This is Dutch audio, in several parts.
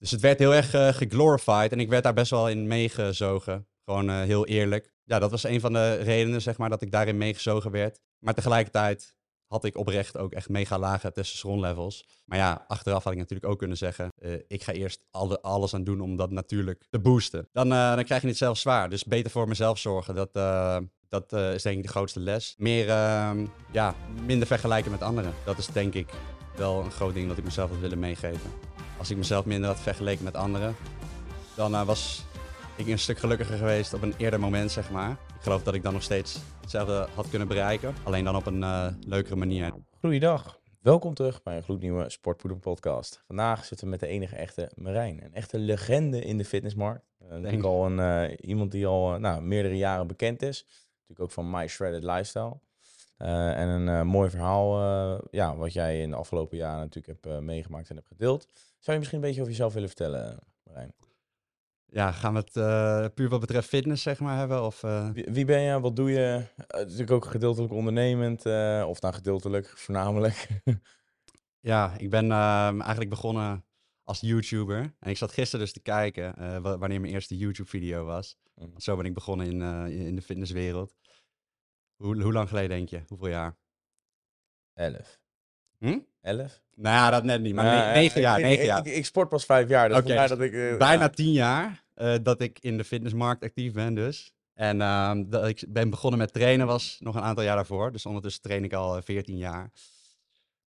Dus het werd heel erg uh, geglorified en ik werd daar best wel in meegezogen. Gewoon uh, heel eerlijk. Ja, dat was een van de redenen, zeg maar, dat ik daarin meegezogen werd. Maar tegelijkertijd had ik oprecht ook echt mega lage testosteronlevels. Maar ja, achteraf had ik natuurlijk ook kunnen zeggen, uh, ik ga eerst alle, alles aan doen om dat natuurlijk te boosten. Dan, dan krijg je het zelf zwaar. Dus beter voor mezelf zorgen. Dat, dat is denk ik de grootste les. Meer, ehm, ja, minder vergelijken met anderen. Dat is denk ik wel een groot ding dat ik mezelf had willen meegeven. Als ik mezelf minder had vergeleken met anderen, dan uh, was ik een stuk gelukkiger geweest op een eerder moment, zeg maar. Ik geloof dat ik dan nog steeds hetzelfde had kunnen bereiken, alleen dan op een uh, leukere manier. Goeiedag. Welkom terug bij een gloednieuwe Sportpoeder podcast. Vandaag zitten we met de enige echte Marijn. Een echte legende in de fitnessmarkt. Uh, denk al een, iemand die al nou, meerdere jaren bekend is. Natuurlijk ook van My Shredded Lifestyle. Uh, en een uh, mooi verhaal, uh, ja, wat jij in de afgelopen jaren natuurlijk hebt meegemaakt en hebt gedeeld. Zou je misschien een beetje over jezelf willen vertellen, Marijn? Ja, gaan we het puur wat betreft fitness, zeg maar, hebben? Of, wie, wie, ben je? Wat doe je? natuurlijk ook gedeeltelijk ondernemend, of nou gedeeltelijk, voornamelijk. ja, ik ben ehm, eigenlijk begonnen als YouTuber. En ik zat gisteren dus te kijken wanneer mijn eerste YouTube-video was. Mm. Zo ben ik begonnen in, in de fitnesswereld. Hoe, hoe lang geleden denk je? Hoeveel jaar? Elf. Hm? Elf? Nou ja, dat net niet, maar ja, negen jaar. Negen jaar. Ik, ik, sport pas vijf jaar, dus okay, dat ik... Uh, bijna tien jaar uh, dat ik in de fitnessmarkt actief ben dus. En uh, dat ik ben begonnen met trainen was nog een aantal jaar daarvoor. Dus ondertussen train ik al 14 jaar.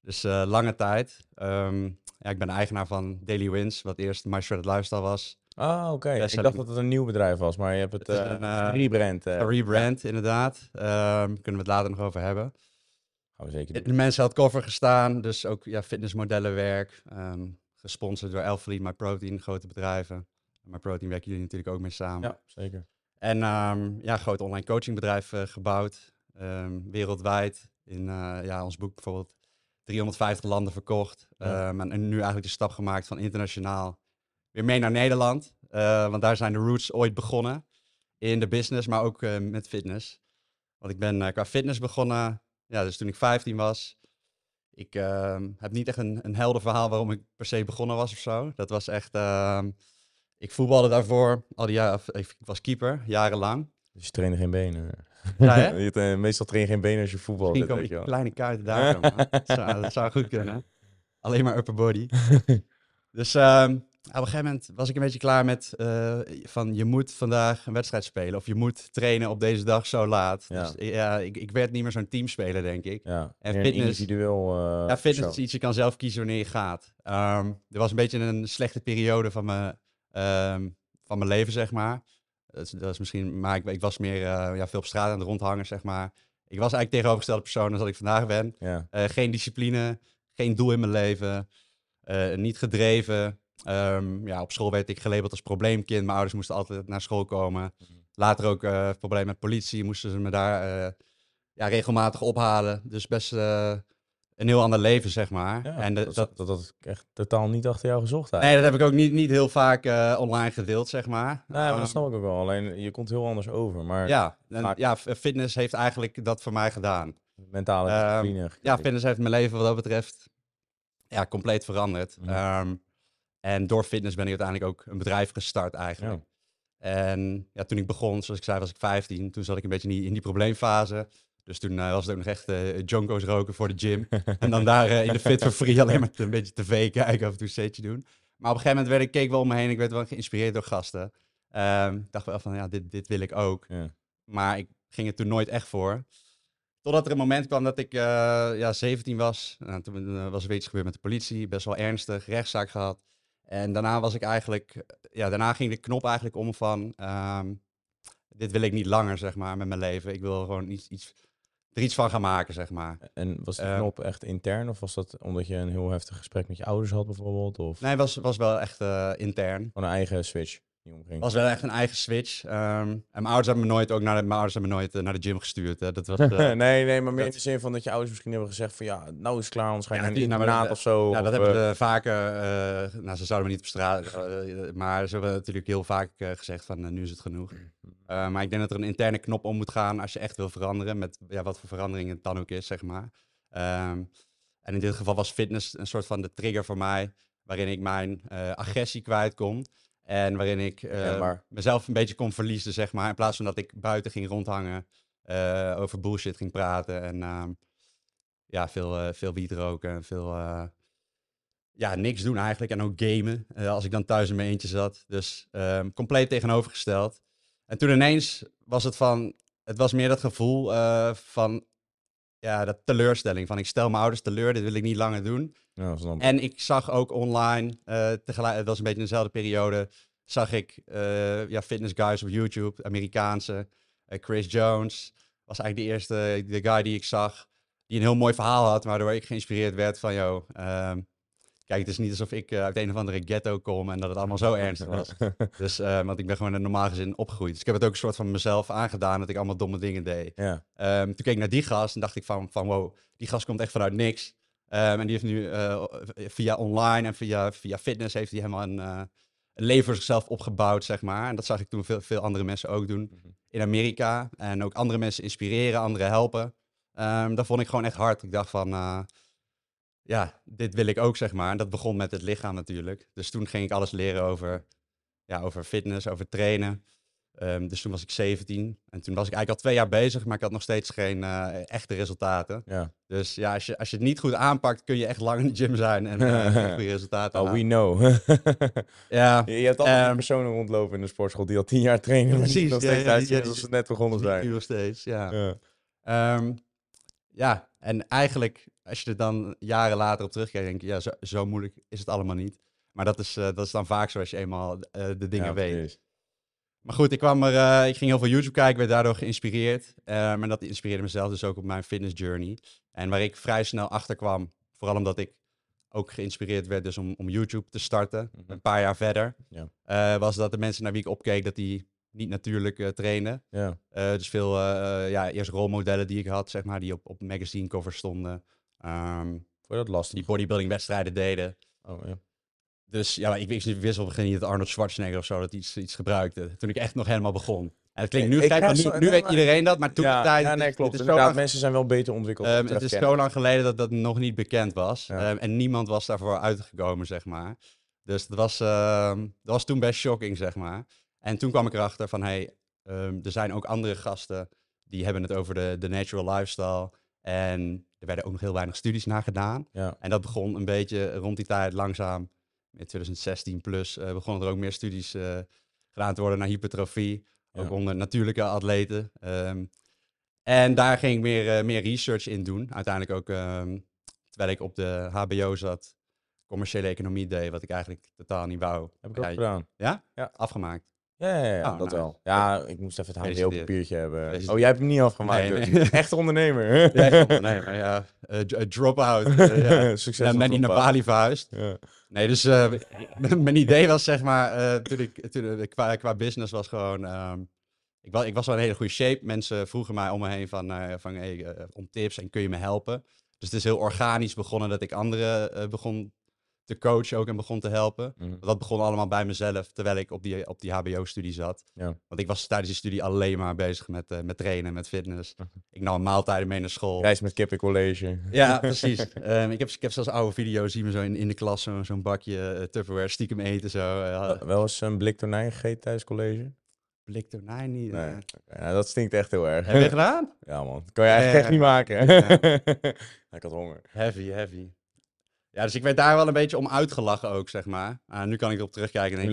Dus lange tijd. Um, ja, ik ben eigenaar van Daily Wins, wat eerst My Shredded Lifestyle was. Ah, oké. Ik dacht dat het een nieuw bedrijf was, maar je hebt het, het een, rebrand. Uh, rebrand, inderdaad. Um, kunnen we het later nog over hebben. Gaan we zeker doen. De mensen had cover gestaan, dus ook ja, fitnessmodellenwerk. Um, gesponsord door Elfleet, My Protein, grote bedrijven. My Protein werken jullie natuurlijk ook mee samen. Ja, zeker. En um, ja, groot online coachingbedrijf gebouwd. wereldwijd. In ja, ons boek bijvoorbeeld 350 landen verkocht. Ja. en nu eigenlijk de stap gemaakt van internationaal weer mee naar Nederland. Uh, want daar zijn de roots ooit begonnen. In de business, maar ook met fitness. Want ik ben qua fitness begonnen, ja, dus toen ik 15 was. Ik ehm, heb niet echt een, een helder verhaal waarom ik per se begonnen was of zo. Dat was echt, ehm, ik voetbalde daarvoor al die jaren, ik was keeper, jarenlang. Dus je trainde geen benen? Ja, hè? je, meestal train je geen benen als je voetbalt. Misschien kom je kleine kaarten daar dat, zou, dat zou goed kunnen. Alleen maar upper body. dus um, op een gegeven moment was ik een beetje klaar met uh, van je moet vandaag een wedstrijd spelen of je moet trainen op deze dag zo laat. Ja. Dus ja, ik, ik werd niet meer zo'n teamspeler, denk ik. Ja. En fitness, individueel. Uh, ja, fitness is iets je kan zelf kiezen wanneer je gaat. Um, er was een beetje een slechte periode van mijn, um, van mijn leven, zeg maar. Dat, dat is misschien, maar ik, ik was meer uh, ja, veel op straat aan het rondhangen, zeg maar. Ik was eigenlijk tegenovergestelde persoon als dat ik vandaag ben. Ja. geen discipline, geen doel in mijn leven, niet gedreven. Um, ja, op school werd ik gelabeld als probleemkind. Mijn ouders moesten altijd naar school komen. Later ook uh, probleem met politie. Moesten ze me daar uh, ja, regelmatig ophalen. Dus best uh, een heel ander leven, zeg maar. Ja, en de, dat, dat, dat, dat echt totaal niet achter jou gezocht eigenlijk. Nee, dat heb ik ook niet, niet heel vaak online gedeeld, zeg maar. Nee, maar dat snap ik ook wel. Alleen je komt heel anders over. Maar ja, en, vaak... ja, fitness heeft eigenlijk dat voor mij gedaan. Mentale discipline. Um, ja, fitness heeft mijn leven wat dat betreft ja, compleet veranderd. Mm. Um, en door fitness ben ik uiteindelijk ook een bedrijf gestart eigenlijk. En ja, toen ik begon, zoals ik zei, was ik 15. Toen zat ik een beetje in die, in die probleemfase. Dus toen uh, was het ook nog echt uh, jonko's roken voor de gym. en dan daar uh, in de fit for free alleen maar een beetje tv kijken, toe een setje doen. Maar op een gegeven moment werd ik, keek wel om me heen. Ik werd wel geïnspireerd door gasten. Um, dacht wel van, ja, dit, dit wil ik ook. Ja. Maar ik ging er toen nooit echt voor. Totdat er een moment kwam dat ik ja, 17 was. Nou, toen was er weer iets gebeurd met de politie. Best wel ernstig, rechtszaak gehad. En daarna was ik eigenlijk, ja, daarna ging de knop eigenlijk om van, um, dit wil ik niet langer, zeg maar, met mijn leven. Ik wil gewoon iets, iets, er iets van gaan maken, zeg maar. En was die uh, knop echt intern of was dat omdat je een heel heftig gesprek met je ouders had bijvoorbeeld? Of? Nee, het was, was wel echt uh, intern. Van een eigen switch? Was wel echt een eigen switch. Um, en mijn ouders hebben me nooit ook naar de, mijn ouders hebben me nooit uh, naar de gym gestuurd. Hè. Dat was, uh, nee, nee, maar meer in de zin van dat je ouders misschien hebben gezegd van ja, nou is het klaar, anders ga je ja, naar een internaat of zo. Ja, of, dat hebben ze vaker. Uh, nou, ze zouden me niet op straat, maar ze hebben natuurlijk heel vaak gezegd van nu is het genoeg. maar ik denk dat er een interne knop om moet gaan als je echt wil veranderen met ja, wat voor verandering het dan ook is, zeg maar. Um, en in dit geval was fitness een soort van de trigger voor mij waarin ik mijn eh, agressie kwijt kon. En waarin ik eh, mezelf een beetje kon verliezen, zeg maar. In plaats van dat ik buiten ging rondhangen, eh, over bullshit ging praten. En ehm, ja, veel, eh, veel wiet roken en veel... ja, niks doen eigenlijk. En ook gamen, als ik dan thuis in mijn eentje zat. Dus ehm, compleet tegenovergesteld. En toen ineens was het van... Het was meer dat gevoel van... Ja, dat teleurstelling. Van ik stel mijn ouders teleur, dit wil ik niet langer doen. Ja, snap ik. En ik zag ook online, eh, tegelijk, het was een beetje in dezelfde periode, zag ik eh, ja, fitness guys op YouTube, Amerikaanse. Eh, Chris Jones was eigenlijk de eerste, de guy die ik zag, die een heel mooi verhaal had, waardoor ik geïnspireerd werd van, joh, ehm, kijk, het is niet alsof ik eh, uit een of andere ghetto kom en dat het allemaal zo ernstig was. Dus, eh, want ik ben gewoon in een normaal gezin opgegroeid. Dus ik heb het ook een soort van mezelf aangedaan dat ik allemaal domme dingen deed. Ja, Ehm, toen keek ik naar die gast en dacht ik van, van wow, die gast komt echt vanuit niks. Ehm, en die heeft nu eh, via online en via, via fitness heeft hij helemaal een, een leven voor zichzelf opgebouwd, zeg maar. En dat zag ik toen veel, veel andere mensen ook doen Mhm. in Amerika. En ook andere mensen inspireren, anderen helpen. Ehm, dat vond ik gewoon echt hard. Ik dacht van, ja, dit wil ik ook, zeg maar. En dat begon met het lichaam natuurlijk. Dus toen ging ik alles leren over, ja, over fitness, over trainen. Ehm, dus toen was ik 17 en toen was ik eigenlijk al twee jaar bezig, maar ik had nog steeds geen eh, echte resultaten. ja. Dus ja, als je, als je het niet goed aanpakt, kun je echt lang in de gym zijn en geen goede resultaten Oh, we know. Ja, je je hebt altijd Ehm, personen rondlopen in de sportschool die al tien jaar trainen. Precies, nog steeds ja, die- ze net begonnen nu zijn. nog steeds, ja. Ja. Ehm, ja, en eigenlijk, als je er dan jaren later op terugkijkt, denk je, ja, zo, zo moeilijk is het allemaal niet. Maar dat is, eh, dat is dan vaak zo als je eenmaal eh, de dingen Ja, weet. precies. Maar goed, ik, kwam er, eh, ik ging heel veel YouTube kijken, werd daardoor geïnspireerd. Maar dat inspireerde mezelf dus ook op mijn fitness journey. En waar ik vrij snel achter kwam, vooral omdat ik ook geïnspireerd werd dus om, om YouTube te starten, Mhm. een paar jaar verder, Ja. was dat de mensen naar wie ik opkeek, dat die niet natuurlijk trainen. Ja. Dus veel, ja, eerst rolmodellen die ik had, zeg maar, die op, op magazine covers stonden. Ehm, Vond je dat lastig? die bodybuilding wedstrijden deden. Oh, ja. Dus ja, ik wist, wist op moment niet dat Arnold Schwarzenegger of zo dat iets, iets gebruikte. Toen ik echt nog helemaal begon. En het klinkt nu gek, want nu, weet iedereen dat, maar toen ja, tijd... ja, het nee, is- klopt. Het lang, mensen zijn wel beter ontwikkeld. ehm, het is zo lang geleden dat dat nog niet bekend was. Ja. Ehm, en niemand was daarvoor uitgekomen, zeg maar. Dus dat was, ehm, dat was toen best shocking, zeg maar. En toen kwam ik erachter van, hey, ehm, er zijn ook andere gasten die hebben het over de, de natural lifestyle. En er werden ook nog heel weinig studies naar gedaan. Ja. En dat begon een beetje rond die tijd langzaam, in 2016 plus, eh, begonnen er ook meer studies eh, gedaan te worden naar hypertrofie. Ook Ja. onder natuurlijke atleten. Ehm, en daar ging ik meer, eh, meer research in doen. Uiteindelijk ook, ehm, terwijl ik op de HBO zat, commerciële economie deed, wat ik eigenlijk totaal niet wou. Heb ik ook Ja, gedaan. Ja? Ja. Afgemaakt. Ja, ja, ja, Oh, dat wel. Ja, ik moest even het Gefeliciteerd. HBO-papiertje hebben. Oh, jij hebt hem niet afgemaakt. Nee, dus. nee. Echt ondernemer. Ja, nee, maar ja, eh, eh, drop-out. eh, ja. Succes. En ben niet naar Bali verhuisd. Ja. Nee, dus mijn idee was zeg maar, toen ik, toen ik qua, qua business was gewoon, ehm, ik, was, ik was wel een hele goede shape. Mensen vroegen mij om me heen van, van hey, om tips en kun je me helpen. Dus het is heel organisch begonnen dat ik anderen begon te coachen ook en begon te helpen. Mhm. Want dat begon allemaal bij mezelf, terwijl ik op die, op die hbo-studie zat. Ja. Want ik was tijdens die studie alleen maar bezig met, eh, met trainen, met fitness. Mhm. Ik nam maaltijden mee naar school. Reis met Kippen College. Ja, precies. Ehm, ik, heb, ik heb zelfs oude video's, zie me zo in, in de klas zo- zo'n bakje uh, Tupperware stiekem eten. Zo. eh, Wel- eens een blik tonijn gegeten tijdens college? blik tonijn niet. Nee. Ja, dat stinkt echt heel erg. Heb je gedaan? Ja man, dat kan je eigenlijk echt niet maken. Ik had honger. Heavy, heavy. Ja, dus ik werd daar wel een beetje om uitgelachen ook, zeg maar. Ah, nu kan ik erop terugkijken en Nu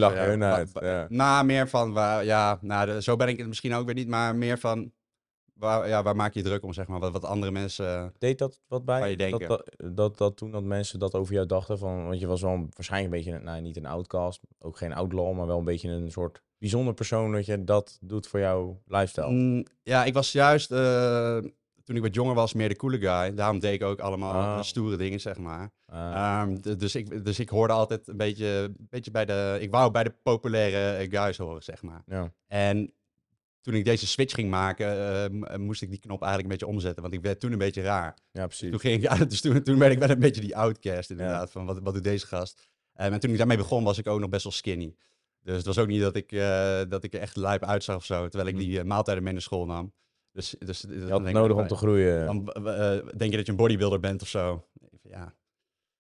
uit, wa- ja. Nou, meer van, waar, ja, nou, de- zo ben ik het misschien ook weer niet, maar meer van, waar, ja, waar maak je je druk om, zeg maar, wat, wat andere mensen... Deed dat wat bij? Je dat, denken. dat, dat, dat toen dat mensen dat over jou dachten van, want je was wel een- waarschijnlijk een beetje, nou niet een outcast, ook geen outlaw, maar wel een beetje een soort bijzonder persoon dat je dat doet voor jouw lifestyle. Mm, ja, ik was juist, eh, toen ik wat jonger was, meer de coole guy. Daarom deed ik ook allemaal eh, stoere dingen, zeg maar. Ah, Ehm, dus, ik, dus ik hoorde altijd een beetje, een beetje bij de... Ik wou bij de populaire eh, guys horen, zeg maar. ja. En toen ik deze switch ging maken, eh, m- eh, moest ik die knop eigenlijk een beetje omzetten. Want ik werd toen een beetje raar. ja, precies. Toen, ging ik, ja, dus toen, toen werd ik wel een beetje die outcast inderdaad. Van wat, wat doet deze gast? Ehm, en toen ik daarmee begon, was ik ook nog best wel skinny. Dus het was ook niet dat ik, eh, dat ik er echt lijp uitzag of zo. Terwijl ik Hm. die maaltijden mee naar school nam. Dus, dus, Je had het nodig om te groeien. Dan eh, denk je dat je een bodybuilder bent of zo. Ja,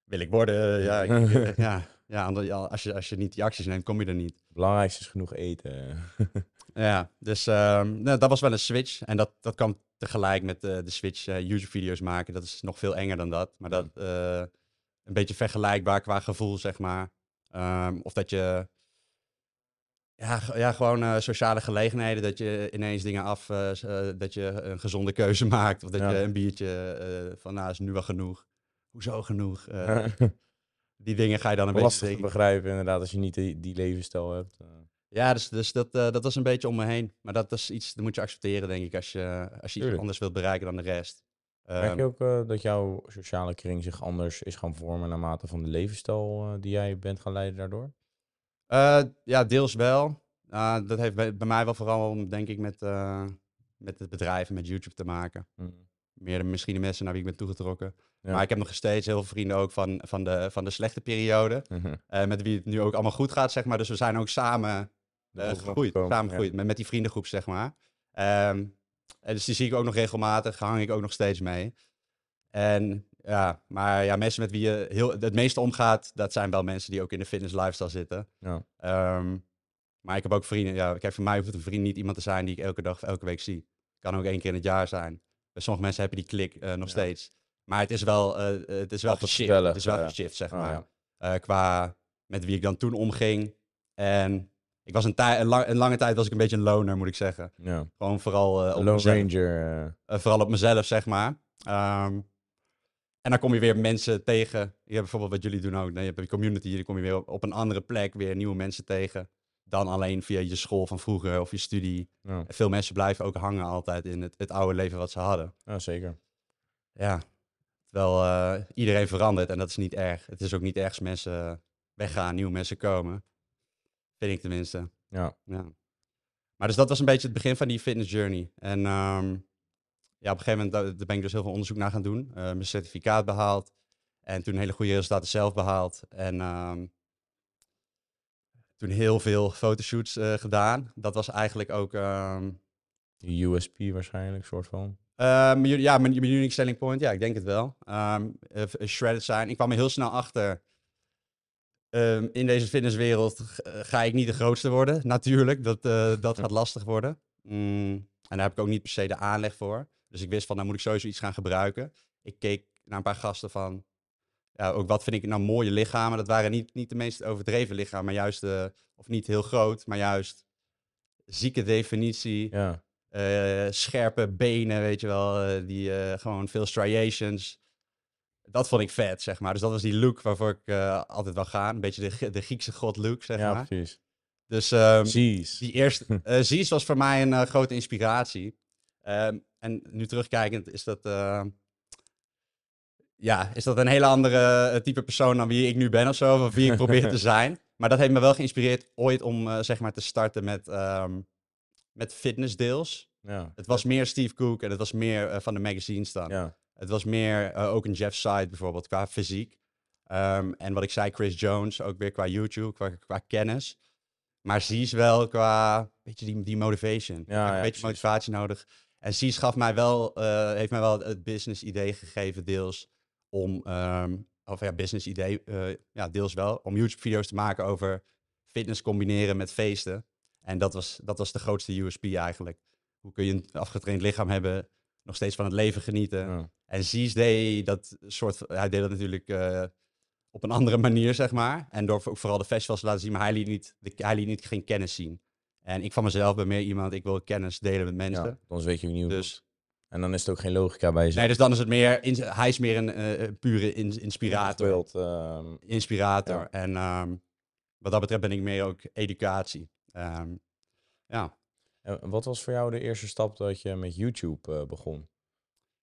wil ik worden? Ja, ik, eh, ja. ja, ander- ja, als, je, als je niet die acties neemt, kom je er niet. Het belangrijkste is genoeg eten. Ja, dus ehm, nou, dat was wel een switch. En dat, dat kwam tegelijk met eh, de switch eh, YouTube-video's maken. Dat is nog veel enger dan dat. Maar dat eh, een beetje vergelijkbaar qua gevoel, zeg maar. Ehm, of dat je... Ja, ja gewoon eh, sociale gelegenheden. Dat je ineens dingen af... eh, eh, dat je een gezonde keuze maakt. Of dat Ja. je een biertje van... Nou, is nu wel genoeg. Hoezo genoeg? Die dingen ga je dan een beetje Lastig begrijpen inderdaad als je niet die, die levensstijl hebt. Ja, dus, dus dat, dat was een beetje om me heen. Maar dat is iets, dat moet je accepteren, denk ik, als je, als je iets anders wilt bereiken dan de rest. Merk Ehm, je ook eh, dat jouw sociale kring zich anders is gaan vormen naarmate van de levensstijl die jij bent gaan leiden daardoor? Eh, ja, deels wel. Ah, dat heeft bij, bij mij wel vooral, denk ik, met, eh, met het bedrijf en met YouTube te maken. Meer de, misschien de mensen naar wie ik ben toegetrokken. Ja. Maar ik heb nog steeds heel veel vrienden ook van, van, de, van de slechte periode. Mhm. eh, met wie het nu ook allemaal goed gaat, zeg maar. Dus we zijn ook samen gegroeid. Samen ja. gegroeid, met, met die vriendengroep, zeg maar. Ehm, en dus die zie ik ook nog regelmatig, hang ik ook nog steeds mee. En ja, maar ja, mensen met wie je heel, het meeste omgaat, dat zijn wel mensen die ook in de fitness lifestyle zitten. Ja. Ehm, maar ik heb ook vrienden, ja, kijk, voor mij hoeft een vriend niet iemand te zijn die ik elke dag of elke week zie. Kan ook één keer in het jaar zijn. Bij sommige mensen heb je die klik eh, nog Ja. steeds. Maar het is wel, eh, het is wel geshift. Het is wel ja. geshift, zeg Oh, maar. ja. Eh, qua met wie ik dan toen omging. En ik was een, tij- een, lang- een lange tijd was ik een beetje een loner, moet ik zeggen. Ja. Gewoon vooral, op, Lone mezelf, Ranger. vooral op mezelf, zeg maar. Ehm, en dan kom je weer mensen tegen. Je hebt bijvoorbeeld wat jullie doen ook. Nee, je hebt een community, dan kom je weer op, een andere plek weer nieuwe mensen tegen. Dan alleen via je school van vroeger of je studie. ja. Veel mensen blijven ook hangen altijd in het, het oude leven wat ze hadden. ja, zeker. Ja, terwijl eh, iedereen verandert en dat is niet erg. Het is ook niet erg als mensen weggaan, nieuwe mensen komen. Vind ik tenminste. Ja. Ja. Maar dus dat was een beetje het begin van die fitness journey. En ehm, ja, op een gegeven moment daar, daar ben ik dus heel veel onderzoek naar gaan doen. Eh, mijn certificaat behaald. En toen hele goede resultaten zelf behaald. En ehm, toen heel veel fotoshoots eh, gedaan. Dat was eigenlijk ook... ehm, USP waarschijnlijk, soort van. eh, ja, mijn, mijn unique selling point, ja, ik denk het wel. Ehm, eh, shredded zijn. Ik kwam er heel snel achter. in deze fitnesswereld eh, ga ik niet de grootste worden, natuurlijk. Dat, eh, dat gaat lastig worden. Mm, en daar heb ik ook niet per se de aanleg voor. Dus ik wist van, nou moet ik sowieso iets gaan gebruiken. Ik keek naar een paar gasten van, ja, ook wat vind ik nou mooie lichamen. Dat waren niet, niet de meest overdreven lichamen, maar juist, eh, of niet heel groot, maar juist zieke definitie. Ja. Eh, scherpe benen, weet je wel, eh, die gewoon veel striations. Dat vond ik vet, zeg maar. Dus dat was die look waarvoor ik altijd wil gaan. Een beetje de, de Griekse god look, zeg ja, maar. precies. Dus Precies. die eerste, Zeus was voor mij een grote inspiratie. Ehm, en nu terugkijkend is dat, eh, ja, is dat een hele andere eh, type persoon dan wie ik nu ben of zo, of wie ik probeer te zijn. Maar dat heeft me wel geïnspireerd ooit om eh, zeg maar te starten met, ehm met fitness deels. Ja. Het was meer Steve Cook en het was meer van de magazines dan. Ja. Het was meer ook een Jeff Side bijvoorbeeld qua fysiek. Ehm, en wat ik zei, Chris Jones, ook weer qua YouTube, qua, qua kennis. Maar Zies wel qua, beetje die, die motivation. Ja, een beetje precies. motivatie nodig. En Zies gaf mij wel, eh, heeft mij wel het business idee gegeven deels om, of ja, business idee, eh, ja, deels wel, om YouTube video's te maken over fitness combineren met feesten. En dat was, dat was de grootste USP eigenlijk. Hoe kun je een afgetraind lichaam hebben, nog steeds van het leven genieten. Ja. En Zies deed dat soort, hij deed dat natuurlijk eh, op een andere manier, zeg maar. En door ook vooral de festivals te laten zien, maar hij liet niet, de, hij liet niet geen kennis zien. En ik van mezelf ben meer iemand, ik wil kennis delen met mensen. Ja, anders weet je het Dus. En dan is het ook geen logica bij jezelf. nee, dus dan is het meer, in- hij is meer een eh, pure in- inspirator. Beeld, ehm, Inspirator. Ja. En ehm, wat dat betreft ben ik meer ook educatie. Ehm, ja. En wat was voor jou de eerste stap dat je met YouTube eh, begon?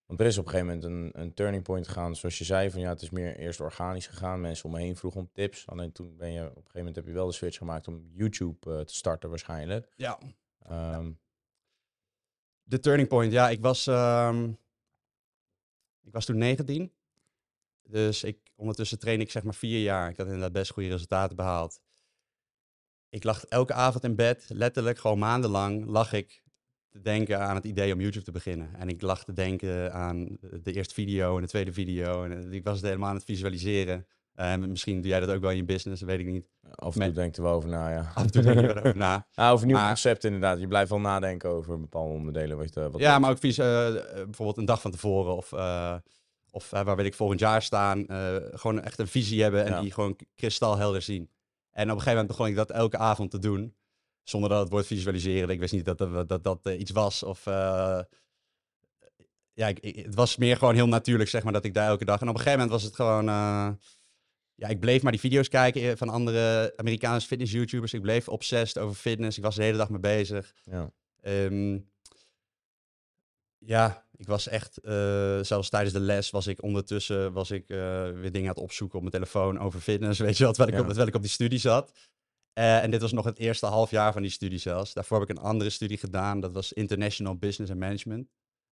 Want er is op een gegeven moment een, een turning point gegaan, zoals je zei, van ja, het is meer eerst organisch gegaan. Mensen om me heen vroegen om tips. Alleen toen ben je, op een gegeven moment heb je wel de switch gemaakt om YouTube eh, te starten waarschijnlijk. ja. Ehm, De turning point, ja, ik was, ehm, ik was toen 19. Dus ik, ondertussen train ik zeg maar vier jaar. Ik had inderdaad best goede resultaten behaald. Ik lag elke avond in bed, letterlijk gewoon maandenlang, lag ik te denken aan het idee om YouTube te beginnen. En ik lag te denken aan de eerste video en de tweede video. En eh, ik was het helemaal aan het visualiseren. En misschien doe jij dat ook wel in je business, dat weet ik niet. Af en toe Met- denk er wel over na, ja. Af en toe denk je erover na. Ah, over nieuw Maar- concept inderdaad. Je blijft wel nadenken over bepaalde onderdelen. Wat, je- wat Ja, maar ook vies, eh, eh, bijvoorbeeld een dag van tevoren of, eh, of eh, waar wil ik volgend jaar staan. eh, gewoon echt een visie hebben en Ja. die gewoon kristalhelder zien. En op een gegeven moment begon ik dat elke avond te doen. Zonder dat het woord visualiseren. Ik wist niet dat dat, dat, dat eh, iets was. Of, eh, ja, ik, ik- het was meer gewoon heel natuurlijk, zeg maar, dat ik daar elke dag... En op een gegeven moment was het gewoon... eh, ja, ik bleef maar die video's kijken van andere Amerikaanse fitness-YouTubers. Ik bleef obsessed over fitness. Ik was de hele dag mee bezig. Ja. Ehm, ja, ik was echt, zelfs tijdens de les was ik ondertussen was ik, weer dingen aan het opzoeken op mijn telefoon over fitness, weet je wel, terwijl ik, op, terwijl ik op die studie zat. Eh, en dit was nog het eerste half jaar van die studie zelfs. Daarvoor heb ik een andere studie gedaan, dat was International Business and Management.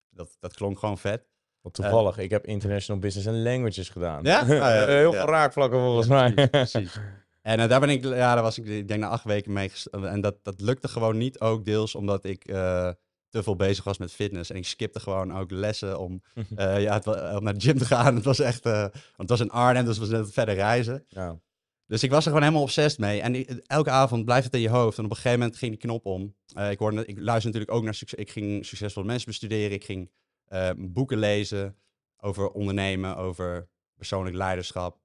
Dat, dat klonk gewoon vet. Wat toevallig, ik heb International Business and Languages gedaan. Ja? Ah, ja, Heel ja. veel raakvlakken volgens mij. Precies, precies. En eh, daar ben ik, ja, daar was ik, ik denk na acht weken mee En dat, dat lukte gewoon niet, ook deels omdat ik eh, te veel bezig was met fitness. En ik skipte gewoon ook lessen om, eh, ja, het, om naar de gym te gaan. Het was echt, eh, want het was in Arnhem, dus het was net verder reizen. Ja. Dus ik was er gewoon helemaal obsessed mee. En elke avond blijft het in je hoofd. En op een gegeven moment ging die knop om. Eh, ik, hoorde, ik luister natuurlijk ook naar succes. Ik ging succesvolle mensen bestuderen. Ik ging eh, boeken lezen over ondernemen, over persoonlijk leiderschap,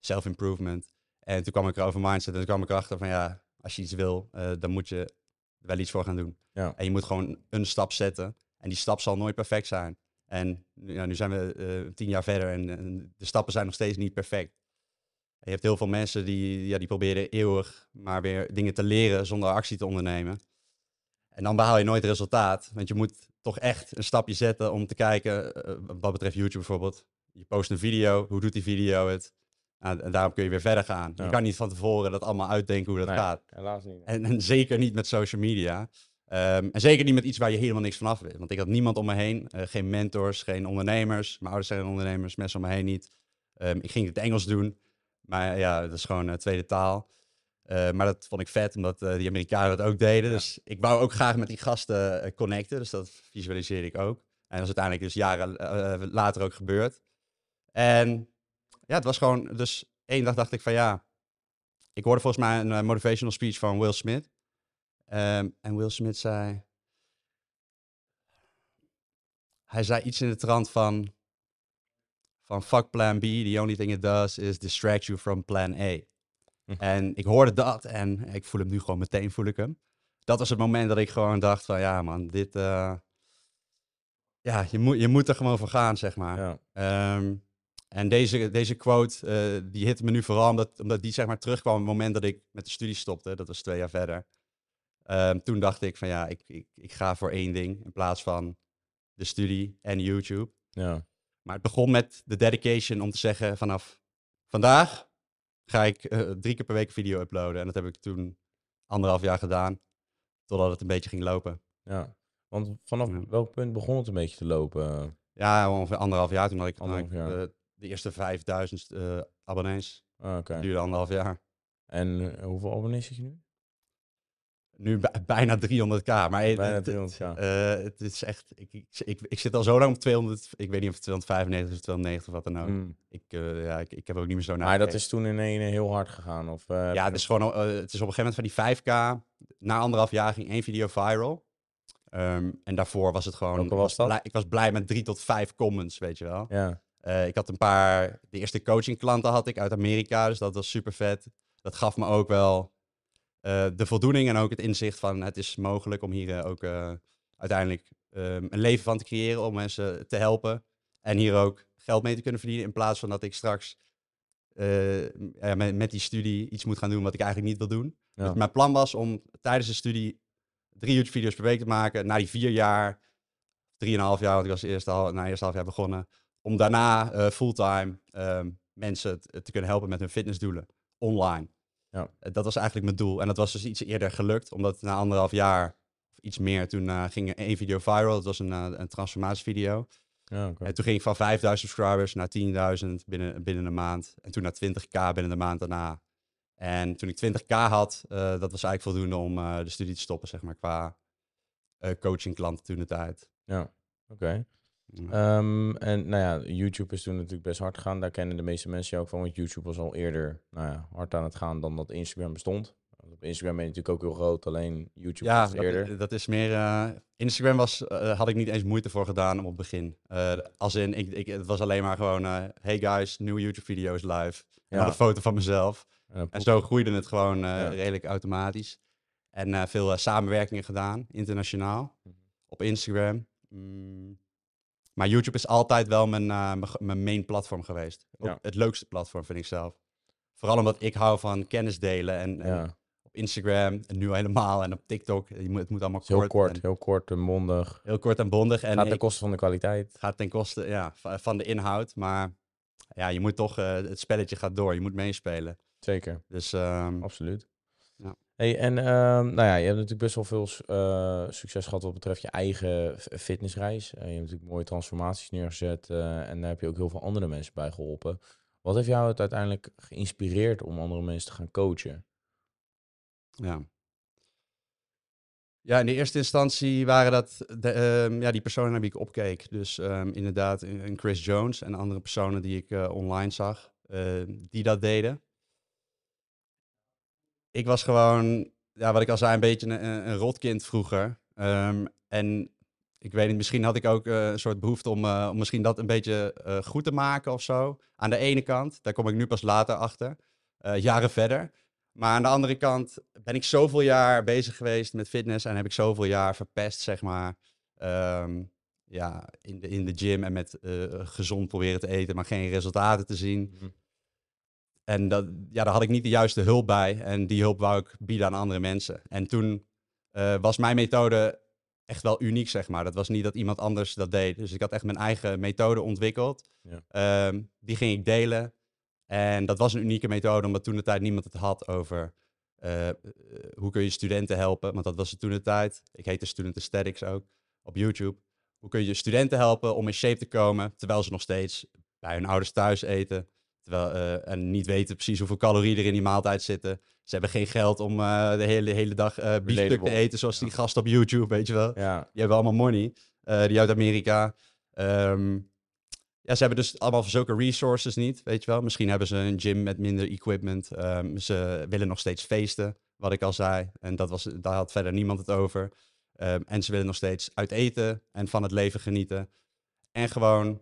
self-improvement. En toen kwam ik erover mindset. En toen kwam ik erachter van ja, als je iets wil, eh, dan moet je wel iets voor gaan doen. Ja. En je moet gewoon een stap zetten. En die stap zal nooit perfect zijn. En ja, nu zijn we tien jaar verder en, en de stappen zijn nog steeds niet perfect. Je hebt heel veel mensen die, ja, die proberen eeuwig maar weer dingen te leren zonder actie te ondernemen. En dan behaal je nooit resultaat. Want je moet toch echt een stapje zetten om te kijken, eh, wat betreft YouTube bijvoorbeeld. Je post een video, hoe doet die video het? Nou, en daarop kun je weer verder gaan. Ja. Je kan niet van tevoren dat allemaal uitdenken hoe dat Nee, gaat. helaas niet. En, en zeker niet met social media. Ehm, en zeker niet met iets waar je helemaal niks van af weet. Want ik had niemand om me heen. eh, geen mentors, geen ondernemers. Mijn ouders zijn ondernemers, mensen om me heen niet. Ehm, ik ging het Engels doen. Maar ja, dat is gewoon een tweede taal. Eh, maar dat vond ik vet, omdat eh, die Amerikanen dat ook deden. Ja. Dus ik wou ook graag met die gasten eh, connecten. Dus dat visualiseerde ik ook. En dat is uiteindelijk dus jaren eh, later ook gebeurd. En ja, het was gewoon... Dus één dag dacht ik van ja... Ik hoorde volgens mij een eh, motivational speech van Will Smith. Ehm, en Will Smith zei... Hij zei iets in de trant van... Van fuck plan B, the only thing it does is distract you from plan A. Hm. En ik hoorde dat en ik voel hem nu gewoon meteen, voel ik hem. Dat was het moment dat ik gewoon dacht van ja man, dit... eh, ja, je moet, je moet er gewoon voor gaan, zeg maar. Ja. Ehm, en deze, deze quote, eh, die hitte me nu vooral omdat, omdat die zeg maar terugkwam op het moment dat ik met de studie stopte. Dat was twee jaar verder. Ehm, toen dacht ik van ja, ik, ik, ik ga voor één ding in plaats van de studie en YouTube. Ja. Maar het begon met de dedication om te zeggen vanaf vandaag ga ik eh, drie keer per week video uploaden. En dat heb ik toen anderhalf jaar gedaan, totdat het een beetje ging lopen. ja. Want vanaf Ja. welk punt begon het een beetje te lopen? Ja, ongeveer anderhalf jaar toen had ik, jaar. eh, de eerste 5000 eh, abonnees. Ah, Oké. Duurde anderhalf jaar. En hoeveel abonnees zit je nu? Nu bij- bijna 300k. Maar Bijna het- 300 ja. eh, het is echt. Ik, ik, ik, ik zit al zo lang op 200. Ik weet niet of het 295 of 290 of wat dan ook. Mm. Ik, eh, ja, ik, ik heb ook niet meer zo naar. Maar dat is toen in één heel hard gegaan? Of, eh, Ja, het is gewoon. eh, het is op een gegeven moment van die 5k. Na anderhalf jaar ging één video viral. Ehm, en daarvoor was het gewoon. Was dat? Blij, ik was blij met drie tot vijf comments, weet je wel. Ja. Eh, ik had een paar. De eerste coachingklanten had ik uit Amerika, dus dat was super vet. Dat gaf me ook wel eh, de voldoening en ook het inzicht van het is mogelijk om hier eh, ook eh, uiteindelijk ehm, een leven van te creëren, om mensen te helpen. En hier ook geld mee te kunnen verdienen, in plaats van dat ik straks eh, ja, met, met die studie iets moet gaan doen wat ik eigenlijk niet wil doen. Ja. Dus mijn plan was om tijdens de studie drie YouTube-video's per week te maken. Na die vier jaar, drieënhalf jaar, want ik was eerst al, na eerst half jaar begonnen. Om daarna eh, fulltime ehm, mensen te kunnen helpen met hun fitnessdoelen online. Ja. Dat was eigenlijk mijn doel. En dat was dus iets eerder gelukt, omdat na anderhalf jaar, of iets meer, toen eh, ging één video viral. Dat was een, eh, een transformatievideo. Ja. En toen ging ik van 5000 subscribers naar 10.000 binnen, binnen een maand. En toen naar 20k binnen de maand daarna. En toen ik 20k had, eh, dat was eigenlijk voldoende om de studie te stoppen, zeg maar, qua coaching klanten toen de tijd. Ja, oké. Ehm, en nou ja, YouTube is toen natuurlijk best hard gegaan. Daar kennen de meeste mensen je ook van. Want YouTube was al eerder nou ja, hard aan het gaan dan dat Instagram bestond. Op Instagram ben je natuurlijk ook heel groot, alleen YouTube ja, was eerder. Dat, dat is meer. eh, Instagram was, eh, had ik niet eens moeite voor gedaan op het begin. Eh, als in, ik, ik, het was alleen maar gewoon, hey guys, nieuwe YouTube-video's live. En dan Ja. een foto van mezelf. En zo groeide het gewoon Ja. redelijk automatisch. En veel samenwerkingen gedaan, internationaal, Mhm. op Instagram. Mm. Maar YouTube is altijd wel mijn, eh, mijn, main platform geweest. Ook Ja. Het leukste platform, vind ik zelf. Vooral omdat ik hou van kennis delen. En, en ja, op Instagram, en nu helemaal, en op TikTok. Je moet, het moet allemaal is heel kort. kort, en- heel kort en mondig. heel kort en bondig. En Gaat ten koste van de kwaliteit. gaat ten koste ja, va- van de inhoud. Maar ja, je moet toch, eh, het spelletje gaat door. Je moet meespelen. Zeker, Dus ehm, absoluut. Hey, en ehm, nou ja, je hebt natuurlijk best wel veel eh, succes gehad wat betreft je eigen fitnessreis. Eh, je hebt natuurlijk mooie transformaties neergezet eh, en daar heb je ook heel veel andere mensen bij geholpen. Wat heeft jou het uiteindelijk geïnspireerd om andere mensen te gaan coachen? Ja. Ja, in de eerste instantie waren dat ehm, ja, die personen naar wie ik opkeek. Dus ehm, inderdaad een Chris Jones en andere personen die ik online zag, die dat deden. Ik was gewoon, ja, wat ik al zei, een beetje een, rotkind vroeger. Ehm, en ik weet niet, misschien had ik ook eh, een soort behoefte om, eh, om misschien dat een beetje eh, goed te maken of zo. Aan de ene kant, daar kom ik nu pas later achter, jaren verder. Maar aan de andere kant ben ik zoveel jaar bezig geweest met fitness en heb ik zoveel jaar verpest, zeg maar. ehm, ja, in de, in de gym en met gezond proberen te eten, maar geen resultaten te zien. En dat, ja, daar had ik niet de juiste hulp bij. En die hulp wou ik bieden aan andere mensen. En toen eh, was mijn methode echt wel uniek, zeg maar. Dat was niet dat iemand anders dat deed. Dus ik had echt mijn eigen methode ontwikkeld. Ja. Ehm, die ging ik delen. En dat was een unieke methode, omdat toen de tijd niemand het had over eh, eh, hoe kun je studenten helpen. Want dat was het toen de tijd. Ik heette Student Aesthetics ook op YouTube. Hoe kun je studenten helpen om in shape te komen, terwijl ze nog steeds bij hun ouders thuis eten. Terwijl, eh, en niet weten precies hoeveel calorieën er in die maaltijd zitten. Ze hebben geen geld om eh, de hele, hele dag eh biefstuk te eten, zoals die gasten op YouTube, weet je wel. Ja, Die hebben allemaal money, die uit Amerika. Ehm, ja, ze hebben dus allemaal zulke resources niet, weet je wel. Misschien hebben ze een gym met minder equipment. Ehm, ze willen nog steeds feesten, wat ik al zei. En dat was, daar had verder niemand het over. Ehm, en ze willen nog steeds uit eten en van het leven genieten. En gewoon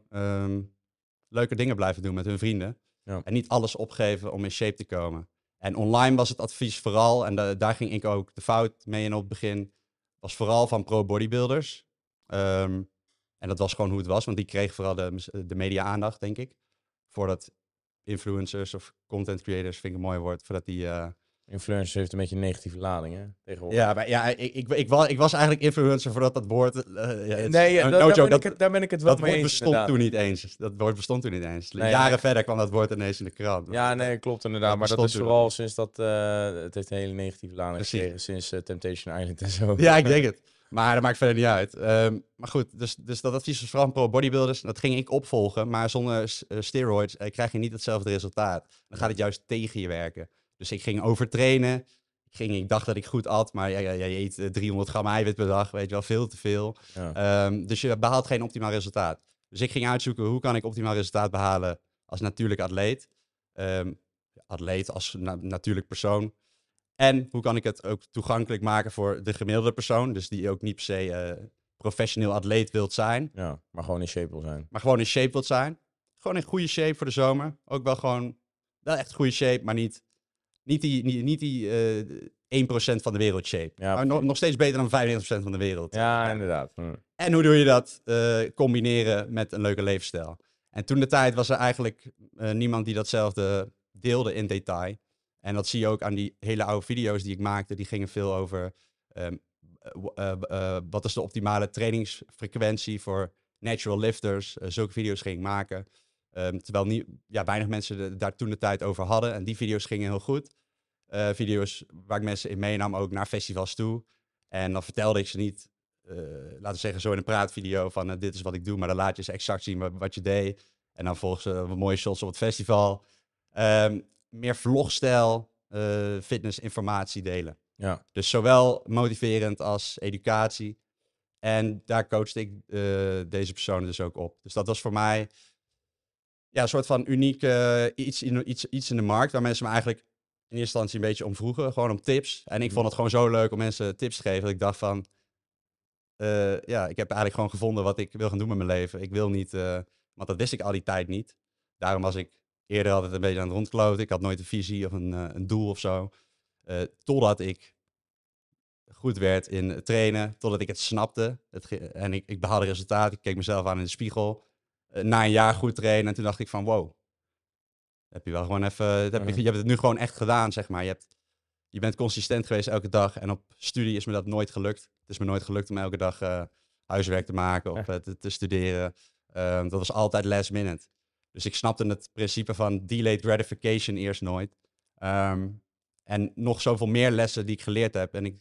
leuke dingen blijven doen met hun vrienden. Ja. En niet alles opgeven om in shape te komen. En online was het advies vooral, en da- daar ging ik ook de fout mee in op het begin, was vooral van pro-bodybuilders. Ehm, en dat was gewoon hoe het was, want die kreeg vooral de, de media-aandacht, denk ik. Voordat influencers of content creators, vind ik een mooi woord, voordat die... eh, influencers heeft een beetje een negatieve lading, hè? Tegenwoordig. ja, maar ja, ik, ik, ik, was, ik was eigenlijk influencer voordat dat woord... ja, nee, ja, no da- daar, ben dat, ik het, daar ben ik het wel dat mee woord eens. bestond inderdaad. toen niet eens. Dat woord bestond toen niet eens. Nee, Jaren verder kwam dat woord ineens in de krant. Ja, nee, klopt inderdaad. Dat maar dat is toen vooral sinds dat... eh, het heeft een hele negatieve lading Precies. gekregen sinds eh, Temptation Island en zo. Ja, ik denk het. Maar dat maakt verder niet uit. Ehm, maar goed, dus, dus dat advies was vooral pro bodybuilders. Dat ging ik opvolgen. Maar zonder eh, steroids krijg je niet hetzelfde resultaat. Dan gaat het juist tegen je werken. Dus ik ging overtrainen. Ik, ging, ik dacht dat ik goed at, maar ja, je eet eh, 300 gram eiwit per dag. Weet je wel, veel te veel. Ja. Ehm, dus je behaalt geen optimaal resultaat. Dus ik ging uitzoeken hoe kan ik optimaal resultaat behalen als natuurlijk atleet. Ehm, atleet als na- natuurlijk persoon. En hoe kan ik het ook toegankelijk maken voor de gemiddelde persoon. Dus die ook niet per se eh, professioneel atleet wilt zijn. ja, maar gewoon in shape wil zijn. Maar gewoon in shape wilt zijn. Gewoon in goede shape voor de zomer. Ook wel gewoon, wel echt goede shape, maar niet, niet die, niet, niet die eh 1% van de wereld shape. Ja, maar nog, nog steeds beter dan 95% van de wereld. Ja, inderdaad. Hm. En hoe doe je dat eh, combineren met een leuke levensstijl? En toen de tijd was er eigenlijk eh, niemand die datzelfde deelde in detail. En dat zie je ook aan die hele oude video's die ik maakte. Die gingen veel over ehm, eh, eh, eh, wat is de optimale trainingsfrequentie voor natural lifters. Eh, zulke video's ging ik maken. Ehm, terwijl niet, ja, weinig mensen de- daar toen de tijd over hadden. En die video's gingen heel goed. Eh, video's waar ik mensen in meenam, ook naar festivals toe. En dan vertelde ik ze niet eh, laten we zeggen, zo in een praatvideo van eh, dit is wat ik doe, maar dan laat je ze exact zien wat, wat je deed. En dan volgens wat mooie shots op het festival. Ehm, meer vlogstijl, eh fitness, informatie delen. Ja, Dus zowel motiverend als educatie. En daar coachte ik deze personen dus ook op. Dus dat was voor mij ja, een soort van uniek eh, iets, in, iets, iets in de markt waar mensen me eigenlijk in eerste instantie een beetje om vroegen. Gewoon om tips. En ik vond het gewoon zo leuk om mensen tips te geven. Dat ik dacht van, eh, ja, ik heb eigenlijk gewoon gevonden wat ik wil gaan doen met mijn leven. Ik wil niet, eh, want dat wist ik al die tijd niet. Daarom was ik eerder altijd een beetje aan het rondkloten. Ik had nooit een visie of een, een doel of zo. Totdat ik goed werd in trainen, totdat ik het snapte. Het en ik, ik behaalde resultaat. Ik keek mezelf aan in de spiegel. Eh, na een jaar goed trainen en toen dacht ik van wow. Heb je wel gewoon even, heb je, Mhm. je hebt het nu gewoon echt gedaan, zeg maar. Je, hebt, je bent consistent geweest elke dag. En op studie is me dat nooit gelukt. Het is me nooit gelukt om elke dag eh, huiswerk te maken of eh, te, te studeren. Ehm, dat was altijd last minute. Dus ik snapte het principe van delayed gratification eerst nooit. Ehm, en nog zoveel meer lessen die ik geleerd heb. En ik,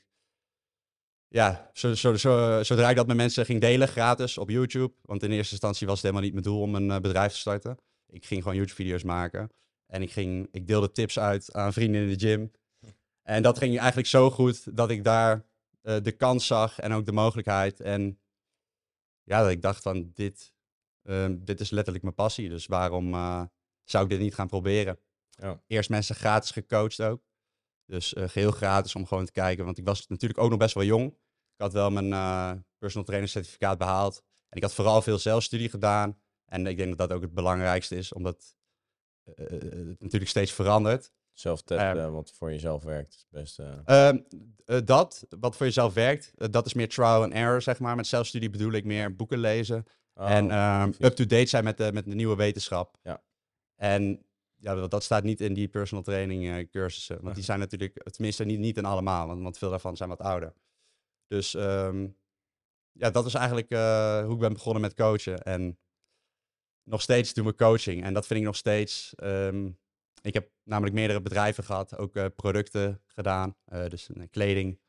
ja, zo, zo, zo, zodra ik dat met mensen ging delen, gratis op YouTube. Want in eerste instantie was het helemaal niet mijn doel om een eh, bedrijf te starten. Ik ging gewoon YouTube-video's maken. En ik, ging, ik deelde tips uit aan vrienden in de gym. En dat ging eigenlijk zo goed dat ik daar eh, de kans zag en ook de mogelijkheid. En ja, dat ik dacht van dit, ehm, dit is letterlijk mijn passie. Dus waarom eh, zou ik dit niet gaan proberen? Eerst mensen gratis gecoacht ook. Dus eh, geheel gratis om gewoon te kijken. Want ik was natuurlijk ook nog best wel jong. Ik had wel mijn eh, personal trainer certificaat behaald. En ik had vooral veel zelfstudie gedaan. En ik denk dat dat ook het belangrijkste is, omdat eh, het natuurlijk steeds verandert. Zelf testen wat voor jezelf werkt. Is best, eh, Ehm, eh, dat, wat voor jezelf werkt, dat is meer trial and error, zeg maar. Met zelfstudie bedoel ik meer boeken lezen. oh, en ehm, up-to-date zijn met de, met de nieuwe wetenschap. Ja. En ja, dat, dat staat niet in die personal training eh, cursussen. Want die zijn natuurlijk, tenminste niet, niet in allemaal, want, want veel daarvan zijn wat ouder. Dus ehm, ja, dat is eigenlijk eh, hoe ik ben begonnen met coachen. En nog steeds doen we coaching. En dat vind ik nog steeds. ehm, ik heb namelijk meerdere bedrijven gehad, ook eh, producten gedaan. dus kleding,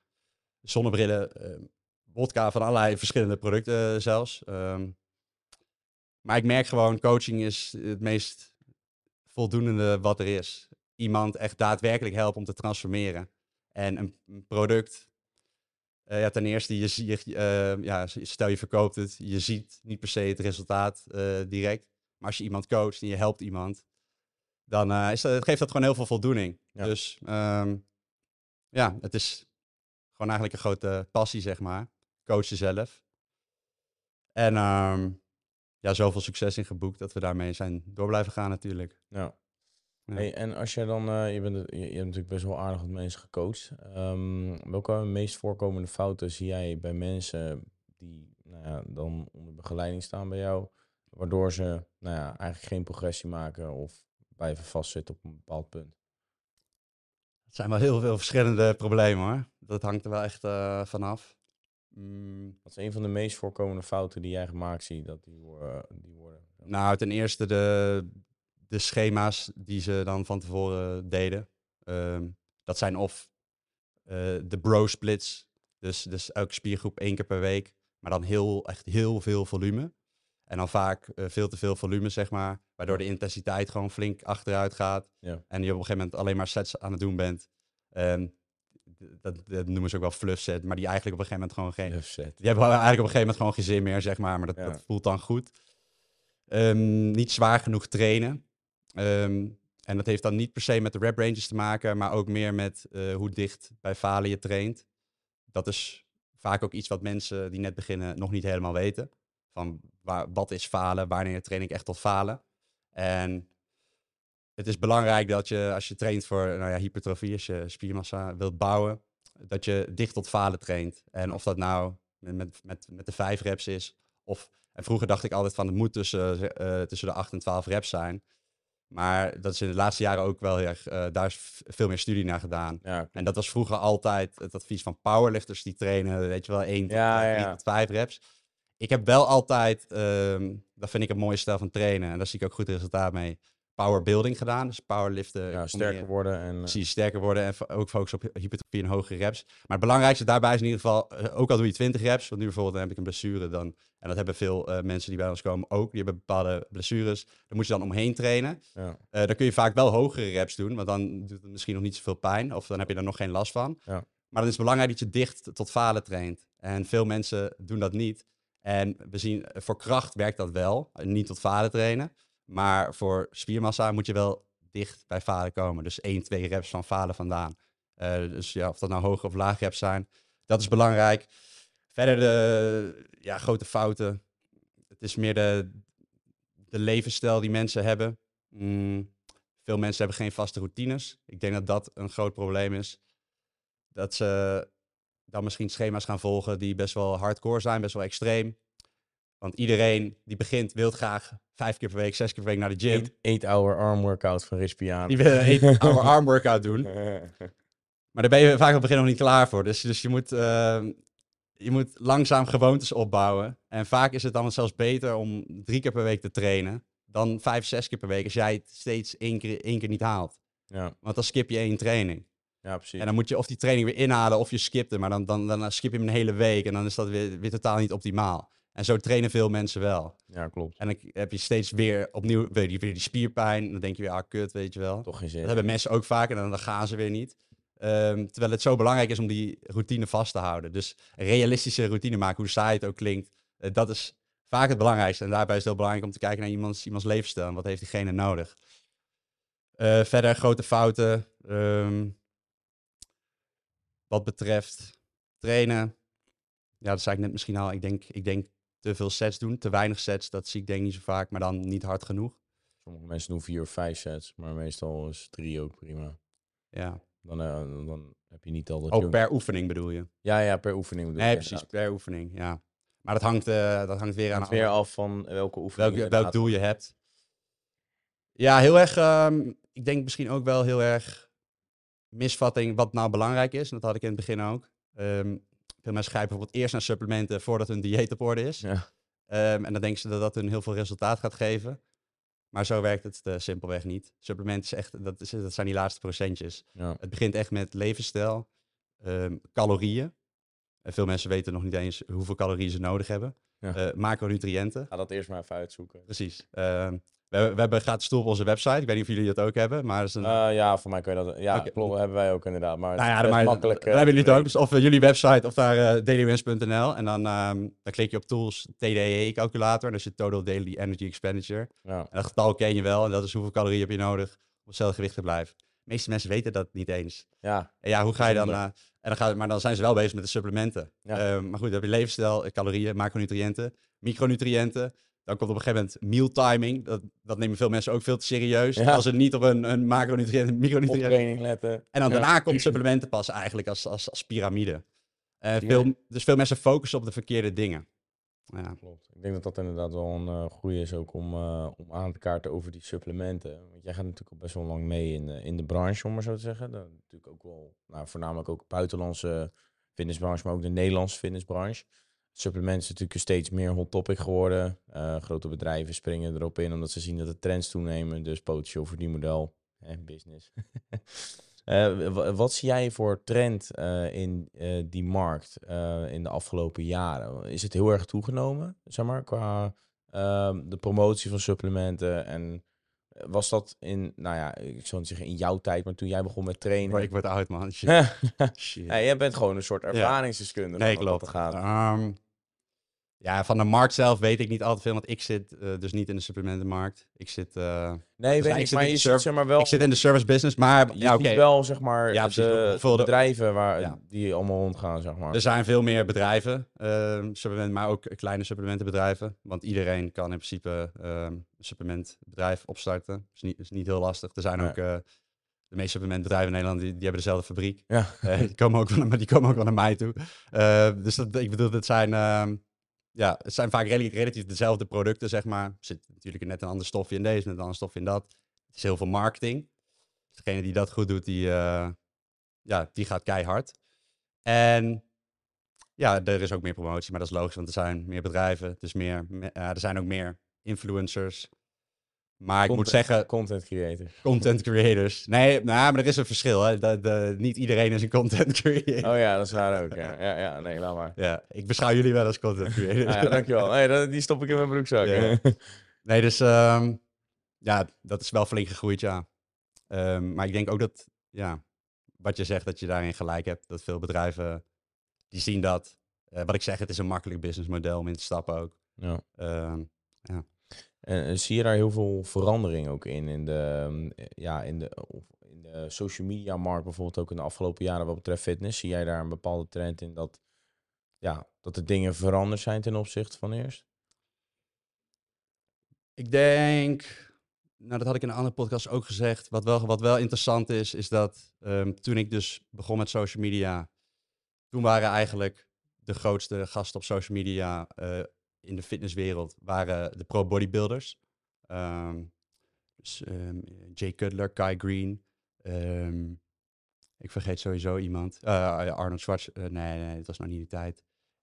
zonnebrillen, ehm, wodka van allerlei verschillende producten zelfs. Ehm, maar ik merk gewoon, coaching is het meest voldoende wat er is. Iemand echt daadwerkelijk helpen om te transformeren. En een, product, eh, ja, ten eerste, je, je, eh, ja, stel je verkoopt het, je ziet niet per se het resultaat eh, direct. Maar als je iemand coacht en je helpt iemand, dan is dat, geeft dat gewoon heel veel voldoening. Ja. Dus ehm, ja, het is gewoon eigenlijk een grote passie, zeg maar. Coachen zelf. En ehm, ja, zoveel succes in geboekt dat we daarmee zijn door blijven gaan natuurlijk. Ja. Ja. Hey, en als je dan, eh, je, bent, het- je, je hebt natuurlijk best wel aardig wat mensen gecoacht. Ehm, welke meest voorkomende fouten zie jij bij mensen die nou ja, dan onder begeleiding staan bij jou, waardoor ze nou ja, eigenlijk geen progressie maken of blijven vastzitten op een bepaald punt? Het zijn wel heel veel verschillende problemen hoor. Dat hangt er wel echt eh, vanaf. Mm, Wat is een van de meest voorkomende fouten die jij gemaakt ziet, dat die, worden die worden? Nou, ten eerste de, de schema's die ze dan van tevoren deden. Ehm, dat zijn of eh, de bro splits, dus, dus elke spiergroep één keer per week, maar dan heel, echt heel veel volume. En dan vaak eh, veel te veel volume, zeg maar, waardoor de intensiteit gewoon flink achteruit gaat. Ja. En je op een gegeven moment alleen maar sets aan het doen bent. Ehm, dat, dat noemen ze ook wel fluff set, maar die eigenlijk op een gegeven moment gewoon geen, Upset. die hebben eigenlijk op een gegeven moment gewoon geen zin meer, zeg maar. Maar dat, Ja. dat voelt dan goed. Ehm, niet zwaar genoeg trainen. Ehm, en dat heeft dan niet per se met de rep ranges te maken, maar ook meer met eh, hoe dicht bij falen je traint. Dat is vaak ook iets wat mensen die net beginnen nog niet helemaal weten. Van waar, wat is falen? Wanneer train ik echt tot falen? En het is belangrijk dat je, als je traint voor nou ja, hypertrofie, als je spiermassa wilt bouwen, dat je dicht tot falen traint. En of dat nou met, met, met, de vijf reps is, of en vroeger dacht ik altijd van het moet tussen, eh, tussen de 8 en 12 reps zijn. Maar dat is in de laatste jaren ook wel heel erg, eh, daar is veel meer studie naar gedaan. Ja, En dat was vroeger altijd het advies van powerlifters die trainen, weet je wel, 1 tot, Ja, eh, ja, drie ja. tot 5 reps. Ik heb wel altijd, ehm, dat vind ik een mooie stijl van trainen en daar zie ik ook goed resultaat mee, powerbuilding gedaan. Dus powerliften. ja, sterker worden en... eh, Precies, sterker worden en ook focussen op hy- hypertrofie en hogere reps. Maar het belangrijkste daarbij is in ieder geval, eh, ook al doe je 20 reps, want nu bijvoorbeeld dan heb ik een blessure dan, en dat hebben veel eh, mensen die bij ons komen ook, die hebben bepaalde blessures, daar moet je dan omheen trainen. ja. Dan kun je vaak wel hogere reps doen, want dan doet het misschien nog niet zoveel pijn, of dan heb je er nog geen last van. Ja. Maar dan is het belangrijk dat je dicht tot falen traint. En veel mensen doen dat niet. En we zien, voor kracht werkt dat wel, niet tot falen trainen. Maar voor spiermassa moet je wel dicht bij falen komen. Dus 1, 2 reps van falen vandaan. Uh, dus ja, of dat nou hoge of lage reps zijn, dat is belangrijk. Verder de ja, grote fouten. Het is meer de, de levensstijl die mensen hebben. Mm, veel mensen hebben geen vaste routines. Ik denk dat dat een groot probleem is. Dat ze dan misschien schema's gaan volgen die best wel hardcore zijn, best wel extreem. Want iedereen die begint wil graag vijf keer per week, zes keer per week naar de gym. 8-hour arm workout van Rispiaan. Die wil een 8-hour arm workout doen. Maar daar ben je vaak op het begin nog niet klaar voor. Dus, dus je, moet, uh, je moet langzaam gewoontes opbouwen. En vaak is het dan zelfs beter om drie keer per week te trainen dan vijf, zes keer per week als jij het steeds één keer, één keer niet haalt. Ja. Want dan skip je één training. Ja, precies. En dan moet je of die training weer inhalen of je skipt hem. Maar dan, dan, dan skip je hem een hele week en dan is dat weer, weer totaal niet optimaal. En zo trainen veel mensen wel. Ja, klopt. En dan heb je steeds weer opnieuw weer die, weer die spierpijn. Dan denk je weer, ah, kut, weet je wel. Toch geen zin. Dat hebben mensen ook vaak en dan, dan gaan ze weer niet. Ehm, terwijl het zo belangrijk is om die routine vast te houden. Dus realistische routine maken, hoe saai het ook klinkt. Uh, dat is vaak het belangrijkste. En daarbij is het heel belangrijk om te kijken naar iemands, iemands levensstijl. En wat heeft diegene nodig? Uh, verder grote fouten. Um, wat betreft trainen. Ja, dat zei ik net misschien al. Ik denk, ik denk te veel sets doen. Te weinig sets, dat zie ik denk niet zo vaak. Maar dan niet hard genoeg. Sommige mensen doen vier of vijf sets. Maar meestal is drie ook prima. Ja. Dan, uh, dan heb je niet al dat... Ook per oefening bedoel je? Ja, ja, per oefening bedoel Nee, precies. Per oefening, ja. Maar dat hangt, uh, dat hangt weer aan... weer af van welke oefening welk, welk doel je hebt. Ja, heel erg... Um, ik denk misschien ook wel heel erg misvatting wat nou belangrijk is. En dat had ik in het begin ook. Um, veel mensen grijpen bijvoorbeeld eerst naar supplementen voordat hun dieet op orde is. Ja. Um, en dan denken ze dat dat hun heel veel resultaat gaat geven. Maar zo werkt het uh, simpelweg niet. Supplementen is echt, dat, is, dat zijn die laatste procentjes. Ja. Het begint echt met levensstijl, um, calorieën. En veel mensen weten nog niet eens hoeveel calorieën ze nodig hebben. Ja. Uh, macronutriënten. Ga dat eerst maar even uitzoeken. Precies. Uh, we, we, hebben gratis stoel op onze website. Ik weet niet of jullie dat ook hebben, maar is een... uh, ja, voor mij kun je dat... Ja, Okay. klopt, hebben wij ook inderdaad. Maar nou ja, maar, makkelijk... We hebben jullie het ook. Dus of uh, jullie website of daar uh, dailywins.nl. En dan, um, dan klik je op tools TDE-calculator. En dat is je Total Daily Energy Expenditure. Ja. En dat getal ken je wel. En dat is hoeveel calorieën heb je nodig om hetzelfde gewicht te blijven. De meeste mensen weten dat niet eens. Ja. En ja, hoe ga je dan... en dan gaat, maar dan zijn ze wel bezig met de supplementen. Ja. maar goed, dan heb je levensstijl, calorieën, macronutriënten, micronutriënten. Dan komt op een gegeven moment meal timing. Dat, dat nemen veel mensen ook veel te serieus. Ja. Als ze niet op een, een macronutriënt, micronutriënt. training letten. En dan Ja. daarna komt supplementen pas eigenlijk als, als, als piramide. Eh, veel, dus veel mensen focussen op de verkeerde dingen. Ja. Klopt. Ik denk dat dat inderdaad wel een uh, goede is ook om, uh, om aan te kaarten over die supplementen. Want jij gaat natuurlijk al best wel lang mee in, uh, in de branche, om maar zo te zeggen. Dat, natuurlijk ook wel, nou, voornamelijk ook buitenlandse fitnessbranche, maar ook de Nederlandse fitnessbranche. Supplementen is natuurlijk steeds meer hot topic geworden. Uh, grote bedrijven springen erop in omdat ze zien dat de trends toenemen. Dus potentieel verdienmodel, eh, business. Uh, wat zie jij voor trend uh, in die markt in de afgelopen jaren? Is het heel erg toegenomen, zeg maar, qua ehm, de promotie van supplementen? En was dat in, nou ja, ik zou niet zeggen in jouw tijd, maar toen jij begon met trainen? Maar ik word oud, man. Shit. Shit. Ja, jij bent gewoon een soort ervaringsdeskundige. Nee, klopt. Gaat. Um, ja, van de markt zelf weet ik niet altijd veel, want ik zit uh, dus niet in de supplementenmarkt. Ik zit... Uh, nee, weet ik, maar je zit, zeg maar wel... Ik zit in de service business, maar... Je ja. Okay. wel, zeg maar, ja, de, de bedrijven waar, ja. die allemaal rondgaan, zeg maar. Er zijn veel meer bedrijven, uh, supplement, maar ook kleine supplementenbedrijven. Want iedereen kan in principe uh, een supplementbedrijf opstarten. Is niet, is niet heel lastig. Er zijn Nee. ook... Uh, de meeste supplementbedrijven in Nederland die, die hebben dezelfde fabriek. Ja. Die, komen ook maar die komen ook wel naar mij toe. Dus dat, ik bedoel, dat zijn, uh, ja, het zijn vaak relatief, dezelfde producten, zeg maar. Er zit natuurlijk net een ander stofje in deze, net een ander stofje in dat. Het is heel veel marketing. Dus degene die dat goed doet, die, uh, ja, die gaat keihard. En ja, er is ook meer promotie, maar dat is logisch, want er zijn meer bedrijven. Is meer, me, er zijn ook meer influencers. Maar ik moet zeggen... Content creators. Content creators. Nee, nou, maar er is een verschil. Hè. De, de, niet iedereen is een content creator. Oh ja, dat is waar ook. Ja, ja, ja nee, laat maar. Ja, ik beschouw jullie wel als content creators. ah, ja, dankjewel. Dat, die stop ik in mijn broekzak. Ja. Nee, dus um, ja, dat is wel flink gegroeid, ja. Um, maar ik denk ook dat, ja, wat je zegt, dat je daarin gelijk hebt. Dat veel bedrijven, die zien dat. Eh, wat ik zeg, het is een makkelijk businessmodel om in te stappen ook. Ja. Ehm, En, en zie je daar heel veel verandering ook in? In de, mm, ja, in de, in de social media markt bijvoorbeeld ook in de afgelopen jaren wat betreft fitness. Zie jij daar een bepaalde trend in dat, ja, dat de dingen veranderd zijn ten opzichte van eerst? Ik denk, nou dat had ik in een andere podcast ook gezegd. Wat wel, wat wel interessant is, is dat ehm, toen ik dus begon met social media, toen waren eigenlijk de grootste gasten op social media eh, in de fitnesswereld waren de pro bodybuilders. Ehm, dus ehm, Jay Cutler, Kai Green. ehm, ik vergeet sowieso iemand. Eh, Arnold Schwarz. eh, nee, nee, dat was nog niet die tijd.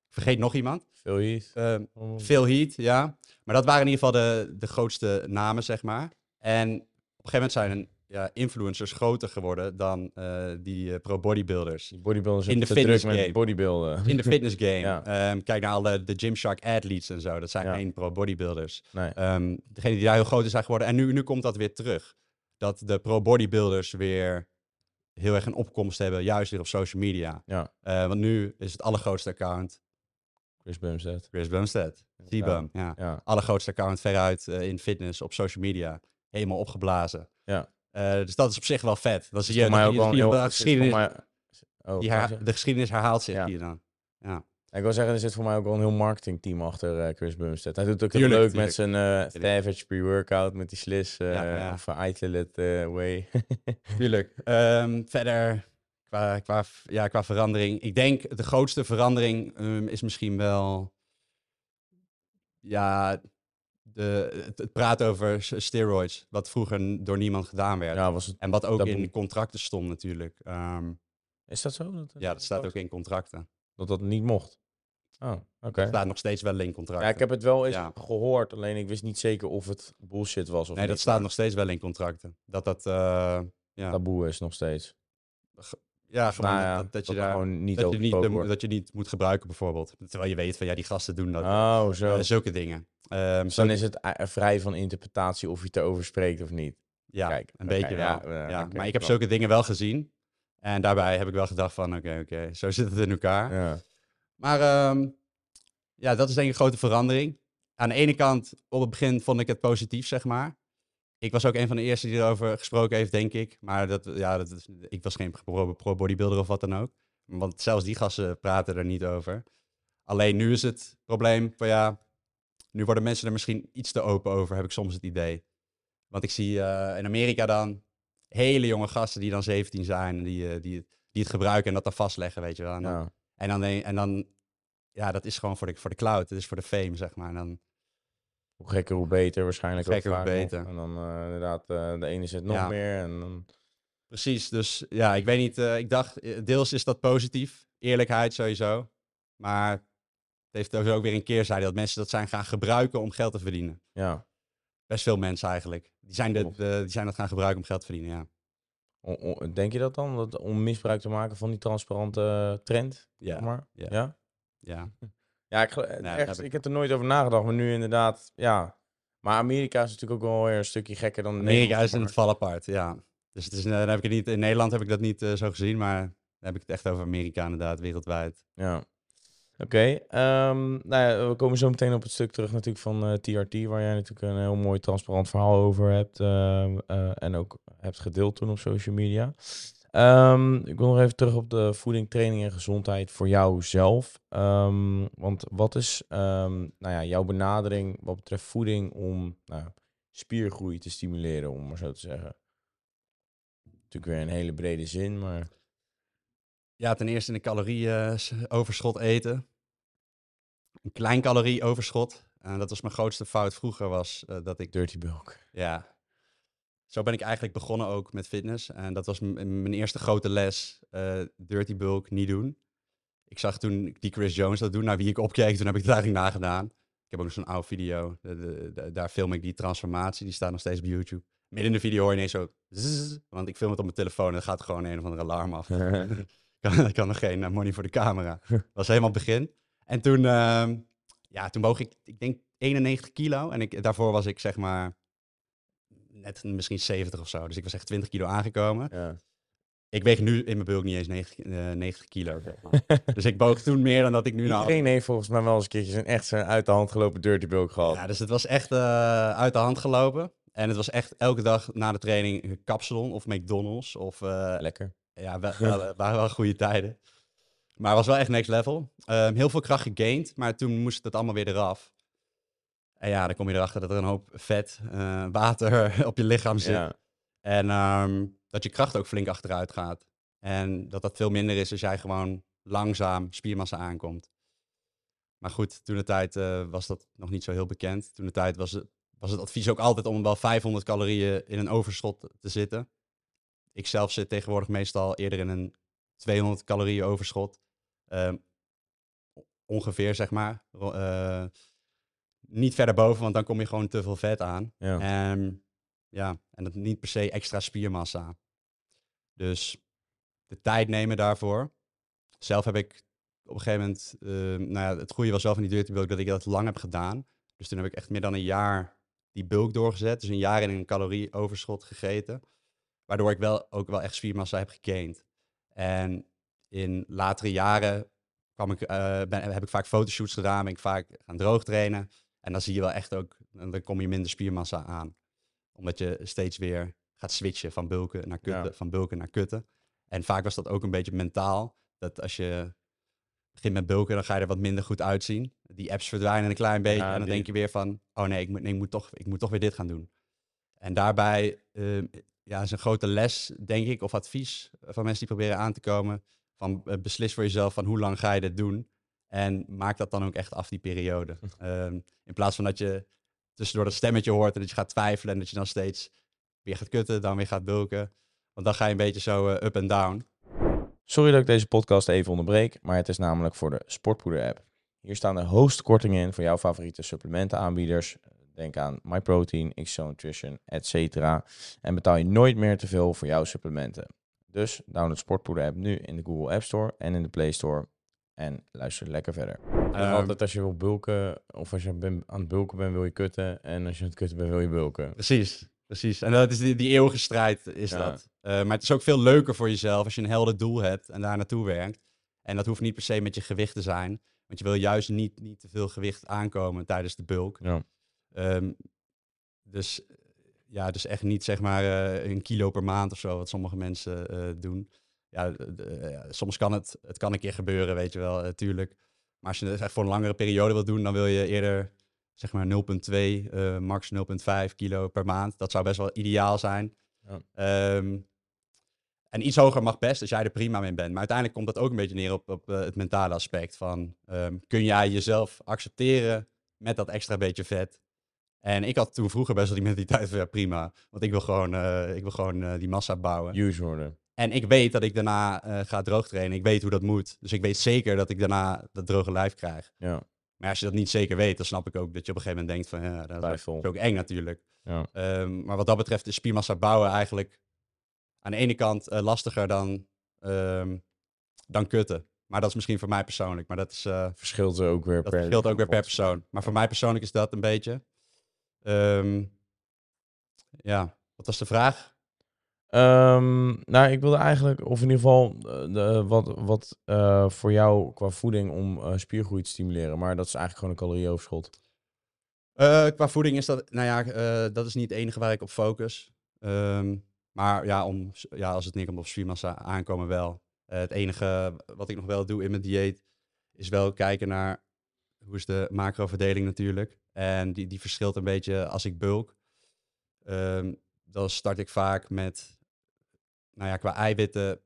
Ik vergeet nog iemand. Veel hier? Ehm, veel heat, ja. Maar dat waren in ieder geval de, de grootste namen, zeg maar. En op een gegeven moment zijn ja, influencers groter geworden dan eh, die eh, pro-bodybuilders. Bodybuilders In de druk fitness met game. bodybuilden. In de fitness game. Ja. Ehm, kijk naar alle de Gymshark athletes en zo. Dat zijn Ja. geen pro-bodybuilders. Nee. Ehm degene die daar heel groot in zijn geworden. En nu, nu komt dat weer terug. Dat de pro-bodybuilders weer heel erg een opkomst hebben, juist weer op social media. Ja, Eh, want nu is het allergrootste account Chris Bumstead. Chris Bumstead. T-Bum, ja. Ja, allergrootste account veruit in fitness op social media. Helemaal opgeblazen. ja. Eh, dus dat is op zich wel vet. Dan Is je mij dat ook wel een heel- de geschiedenis, mij- Oh, die de geschiedenis herhaalt zich Ja. hier dan. Ja. Ik wil zeggen, er zit voor mij ook wel een heel marketingteam achter eh, Chris Bumstead. Hij doet ook heel leuk tuurlijk. met zijn eh Savage pre-workout, met die slis Ja, ja. eh way. Tuurlijk. Ehm, verder, qua, qua, ja, qua verandering. Ik denk de grootste verandering ehm, is misschien wel... Ja, de, het, praten over steroids. Wat vroeger door niemand gedaan werd. ja, was het, En wat ook in contracten stond natuurlijk. Ehm, is dat zo? Dat, ja, dat staat ook in contracten. Dat dat niet mocht? Oh, oké. Dat staat nog steeds wel in contracten. Ja, ik heb het wel eens Ja. gehoord, alleen ik wist niet zeker of het bullshit was of Nee, dat staat nog steeds wel in contracten. Dat dat, eh, ja, taboe is nog steeds. Ja, gewoon Nou ja, dat, dat je daar, gewoon niet dat je niet, dat je niet moet gebruiken bijvoorbeeld. Terwijl je weet van, ja, die gasten doen dat. Oh, zo. Zulke dingen. Ehm, Dus dan is het vrij van interpretatie of je het erover spreekt of niet. ja, kijk, een beetje ja, wel. eh, ja, maar ik heb zulke dingen wel gezien. En daarbij heb ik wel gedacht van, oké, oké, zo zit het in elkaar. Ja. Maar ehm, ja, dat is denk ik een grote verandering. Aan de ene kant, op het begin vond ik het positief, zeg maar. Ik was ook een van de eerste die erover gesproken heeft, denk ik. Maar dat, ja, dat is, ik was geen pro- pro-bodybuilder of wat dan ook. Want zelfs die gasten praten er niet over. Alleen nu is het probleem van ja, nu worden mensen er misschien iets te open over, heb ik soms het idee. Want ik zie eh, in Amerika dan hele jonge gasten die dan 17 zijn, en die, eh, die, die het gebruiken en dat dan vastleggen, weet je wel. En dan, Ja. en dan, en dan ja, dat is gewoon voor de, voor de cloud, het is voor de fame, zeg maar. En dan, Hoe gekker, hoe beter waarschijnlijk. Hoe ook gekker, hoe vaak nog. beter. En dan eh, inderdaad, eh, de ene zit nog Ja. meer. En dan... Precies, dus ja, ik weet niet. eh, ik dacht, deels is dat positief. Eerlijkheid sowieso. Maar het heeft dus ook weer een keerzijde dat mensen dat zijn gaan gebruiken om geld te verdienen. Ja. Best veel mensen eigenlijk. Die zijn, de, die zijn dat gaan gebruiken om geld te verdienen, ja. Denk je dat dan? Dat, om misbruik te maken van die transparante trend? Ja, maar? ja. ja? ja. Ja, ik, gel- dat echt, heb ik... ik. heb er nooit over nagedacht, maar nu inderdaad, ja. Maar Amerika is natuurlijk ook wel weer een stukje gekker dan Amerika is in het val apart, ja. Dus het is, eh, dan heb ik het niet, in Nederland heb ik dat niet eh, zo gezien, maar dan heb ik het echt over Amerika inderdaad, wereldwijd. Ja. Oké, ehm, nou ja, we komen zo meteen op het stuk terug natuurlijk van eh, TRT, waar jij natuurlijk een heel mooi transparant verhaal over hebt eh, en ook hebt gedeeld toen op social media. Ehm, ik wil nog even terug op de voeding, training en gezondheid voor jou zelf. Ehm, want wat is ehm, nou ja, jouw benadering wat betreft voeding om nou, spiergroei te stimuleren, om maar zo te zeggen? Natuurlijk weer een hele brede zin, maar Ja, ten eerste een calorieoverschot eten. Een klein calorieoverschot. En dat was mijn grootste fout vroeger, was eh, dat ik dirty bulk. Ja. Zo ben ik eigenlijk begonnen ook met fitness. En dat was mijn eerste grote les. eh, dirty bulk niet doen. Ik zag toen die Chris Jones dat doen, naar wie ik opkeek. Toen heb ik het eigenlijk nagedaan. Ik heb ook nog zo'n oude video. De- de- de- daar film ik die transformatie. Die staat nog steeds op YouTube. Midden in de video hoor je ineens zo... zzz, want ik film het op mijn telefoon en dan gaat gewoon een of andere alarm af. ik, kan, ik kan nog geen eh, money voor de camera. Dat was helemaal het begin. En toen, ehm, ja, toen woog ik, ik denk 91 kilo. En ik, daarvoor was ik zeg maar misschien 70 of zo. Dus ik was echt 20 kilo aangekomen. Ja. ik weeg nu in mijn bulk niet eens 90, eh, 90 kilo. zeg maar. dus ik boog toen meer dan dat ik nu nou... Iedereen heeft volgens mij wel eens een keertje een echt zo'n uit de hand gelopen dirty bulk gehad. Ja, dus het was echt eh, uit de hand gelopen. En het was echt elke dag na de training kapsalon of McDonald's. Of, eh, Lekker. ja, wel, wel- waren wel goede tijden. Maar het was wel echt next level. Ehm, heel veel kracht gegained, maar toen moest het allemaal weer eraf. En ja, dan kom je erachter dat er een hoop vet, eh, water op je lichaam zit. Ja. En ehm, dat je kracht ook flink achteruit gaat. En dat dat veel minder is als jij gewoon langzaam spiermassa aankomt. Maar goed, toen de tijd eh, was dat nog niet zo heel bekend. Toen de tijd was het, was het advies ook altijd om wel 500 calorieën in een overschot te zitten. Ik zelf zit tegenwoordig meestal eerder in een 200 calorieën overschot. Ehm, ongeveer, zeg maar. Eh, niet verder boven, want dan kom je gewoon te veel vet aan. Ja. En ja, en dat niet per se extra spiermassa. Dus de tijd nemen daarvoor. Zelf heb ik op een gegeven moment, eh, nou ja, het goede was wel van die dirty bulk dat ik dat lang heb gedaan. Dus toen heb ik echt meer dan een jaar die bulk doorgezet. Dus een jaar in een calorieoverschot gegeten. Waardoor ik wel ook wel echt spiermassa heb gegained. En in latere jaren kwam ik, eh, ben, heb ik vaak fotoshoots gedaan, ben ik vaak gaan droogtrainen. En dan zie je wel echt ook, dan kom je minder spiermassa aan. Omdat je steeds weer gaat switchen van bulken naar kutten, Ja. van bulken naar kutten. En vaak was dat ook een beetje mentaal. Dat als je begint met bulken, dan ga je er wat minder goed uitzien. Die apps verdwijnen een klein beetje. Ja, en dan die- denk je weer van, oh nee, ik moet, nee, ik moet, toch, ik moet toch weer dit gaan doen. En daarbij ehm, ja, is een grote les, denk ik, of advies van mensen die proberen aan te komen. Van eh, beslis voor jezelf van hoe lang ga je dit doen. En maak dat dan ook echt af, die periode. Ehm, in plaats van dat je tussendoor dat stemmetje hoort en dat je gaat twijfelen en dat je dan steeds weer gaat kutten, dan weer gaat bulken. Want dan ga je een beetje zo eh, up en down. Sorry dat ik deze podcast even onderbreek, maar het is namelijk voor de Sportpoeder app. Hier staan de hoogste kortingen in voor jouw favoriete supplementenaanbieders. Denk aan MyProtein, XO Nutrition, etc. En betaal je nooit meer te veel voor jouw supplementen. Dus download Sportpoeder app nu in de Google App Store en in de Play Store. En luister lekker verder. Ehm, altijd als je wil bulken, of als je ben- aan het bulken bent, wil je kutten. En als je aan het kutten bent, wil je bulken. Precies, precies. En dat is die, die eeuwige strijd, is Ja. dat. Eh, maar het is ook veel leuker voor jezelf als je een helder doel hebt en daar naartoe werkt. En dat hoeft niet per se met je gewicht te zijn. Want je wil juist niet, niet te veel gewicht aankomen tijdens de bulk. Ja. Ehm, dus ja, dus echt niet zeg maar eh, een kilo per maand of zo, wat sommige mensen eh, doen. Ja, de- eh, soms kan het, het kan een keer gebeuren, weet je wel, natuurlijk. Maar als je het echt voor een langere periode wilt doen, dan wil je eerder zeg maar 0,2, eh, max 0,5 kilo per maand. Dat zou best wel ideaal zijn. Ja. Ehm, en iets hoger mag best, als jij er prima mee bent. Maar uiteindelijk komt dat ook een beetje neer op, op eh, het mentale aspect van... ehm, kun jij jezelf accepteren met dat extra beetje vet? En ik had toen vroeger best wel die mentaliteit van ja, prima. Want ik wil gewoon, eh, ik wil gewoon eh, die massa bouwen. Use worden. En ik weet dat ik daarna eh, ga droogtrainen. Ik weet hoe dat moet. Dus ik weet zeker dat ik daarna dat droge lijf krijg. Ja, Maar als je dat niet zeker weet, dan snap ik ook dat je op een gegeven moment denkt van... Ja, dat is ook eng natuurlijk. Ja. Ehm, maar wat dat betreft is spiermassa bouwen eigenlijk aan de ene kant eh, lastiger dan, ehm, dan kutten. Maar dat is misschien voor mij persoonlijk. Maar dat, is, eh, Verschilt ook weer dat per... verschilt ook weer per persoon. Maar voor mij persoonlijk is dat een beetje. Ehm, ja, wat was de vraag? Ehm, nou, ik wilde eigenlijk, of in ieder geval, eh, de, wat, wat eh, voor jou qua voeding om eh, spiergroei te stimuleren. Maar dat is eigenlijk gewoon een calorieoverschot. Qua voeding is dat, nou ja, dat is niet het enige waar ik op focus. Ehm, maar ja, om, ja, als het neerkomt op spiermassa aankomen wel. Het enige wat ik nog wel doe in mijn dieet is wel kijken naar hoe is de macroverdeling natuurlijk. En die, die verschilt een beetje als ik bulk. Ehm, dan start ik vaak met, nou ja, qua eiwitten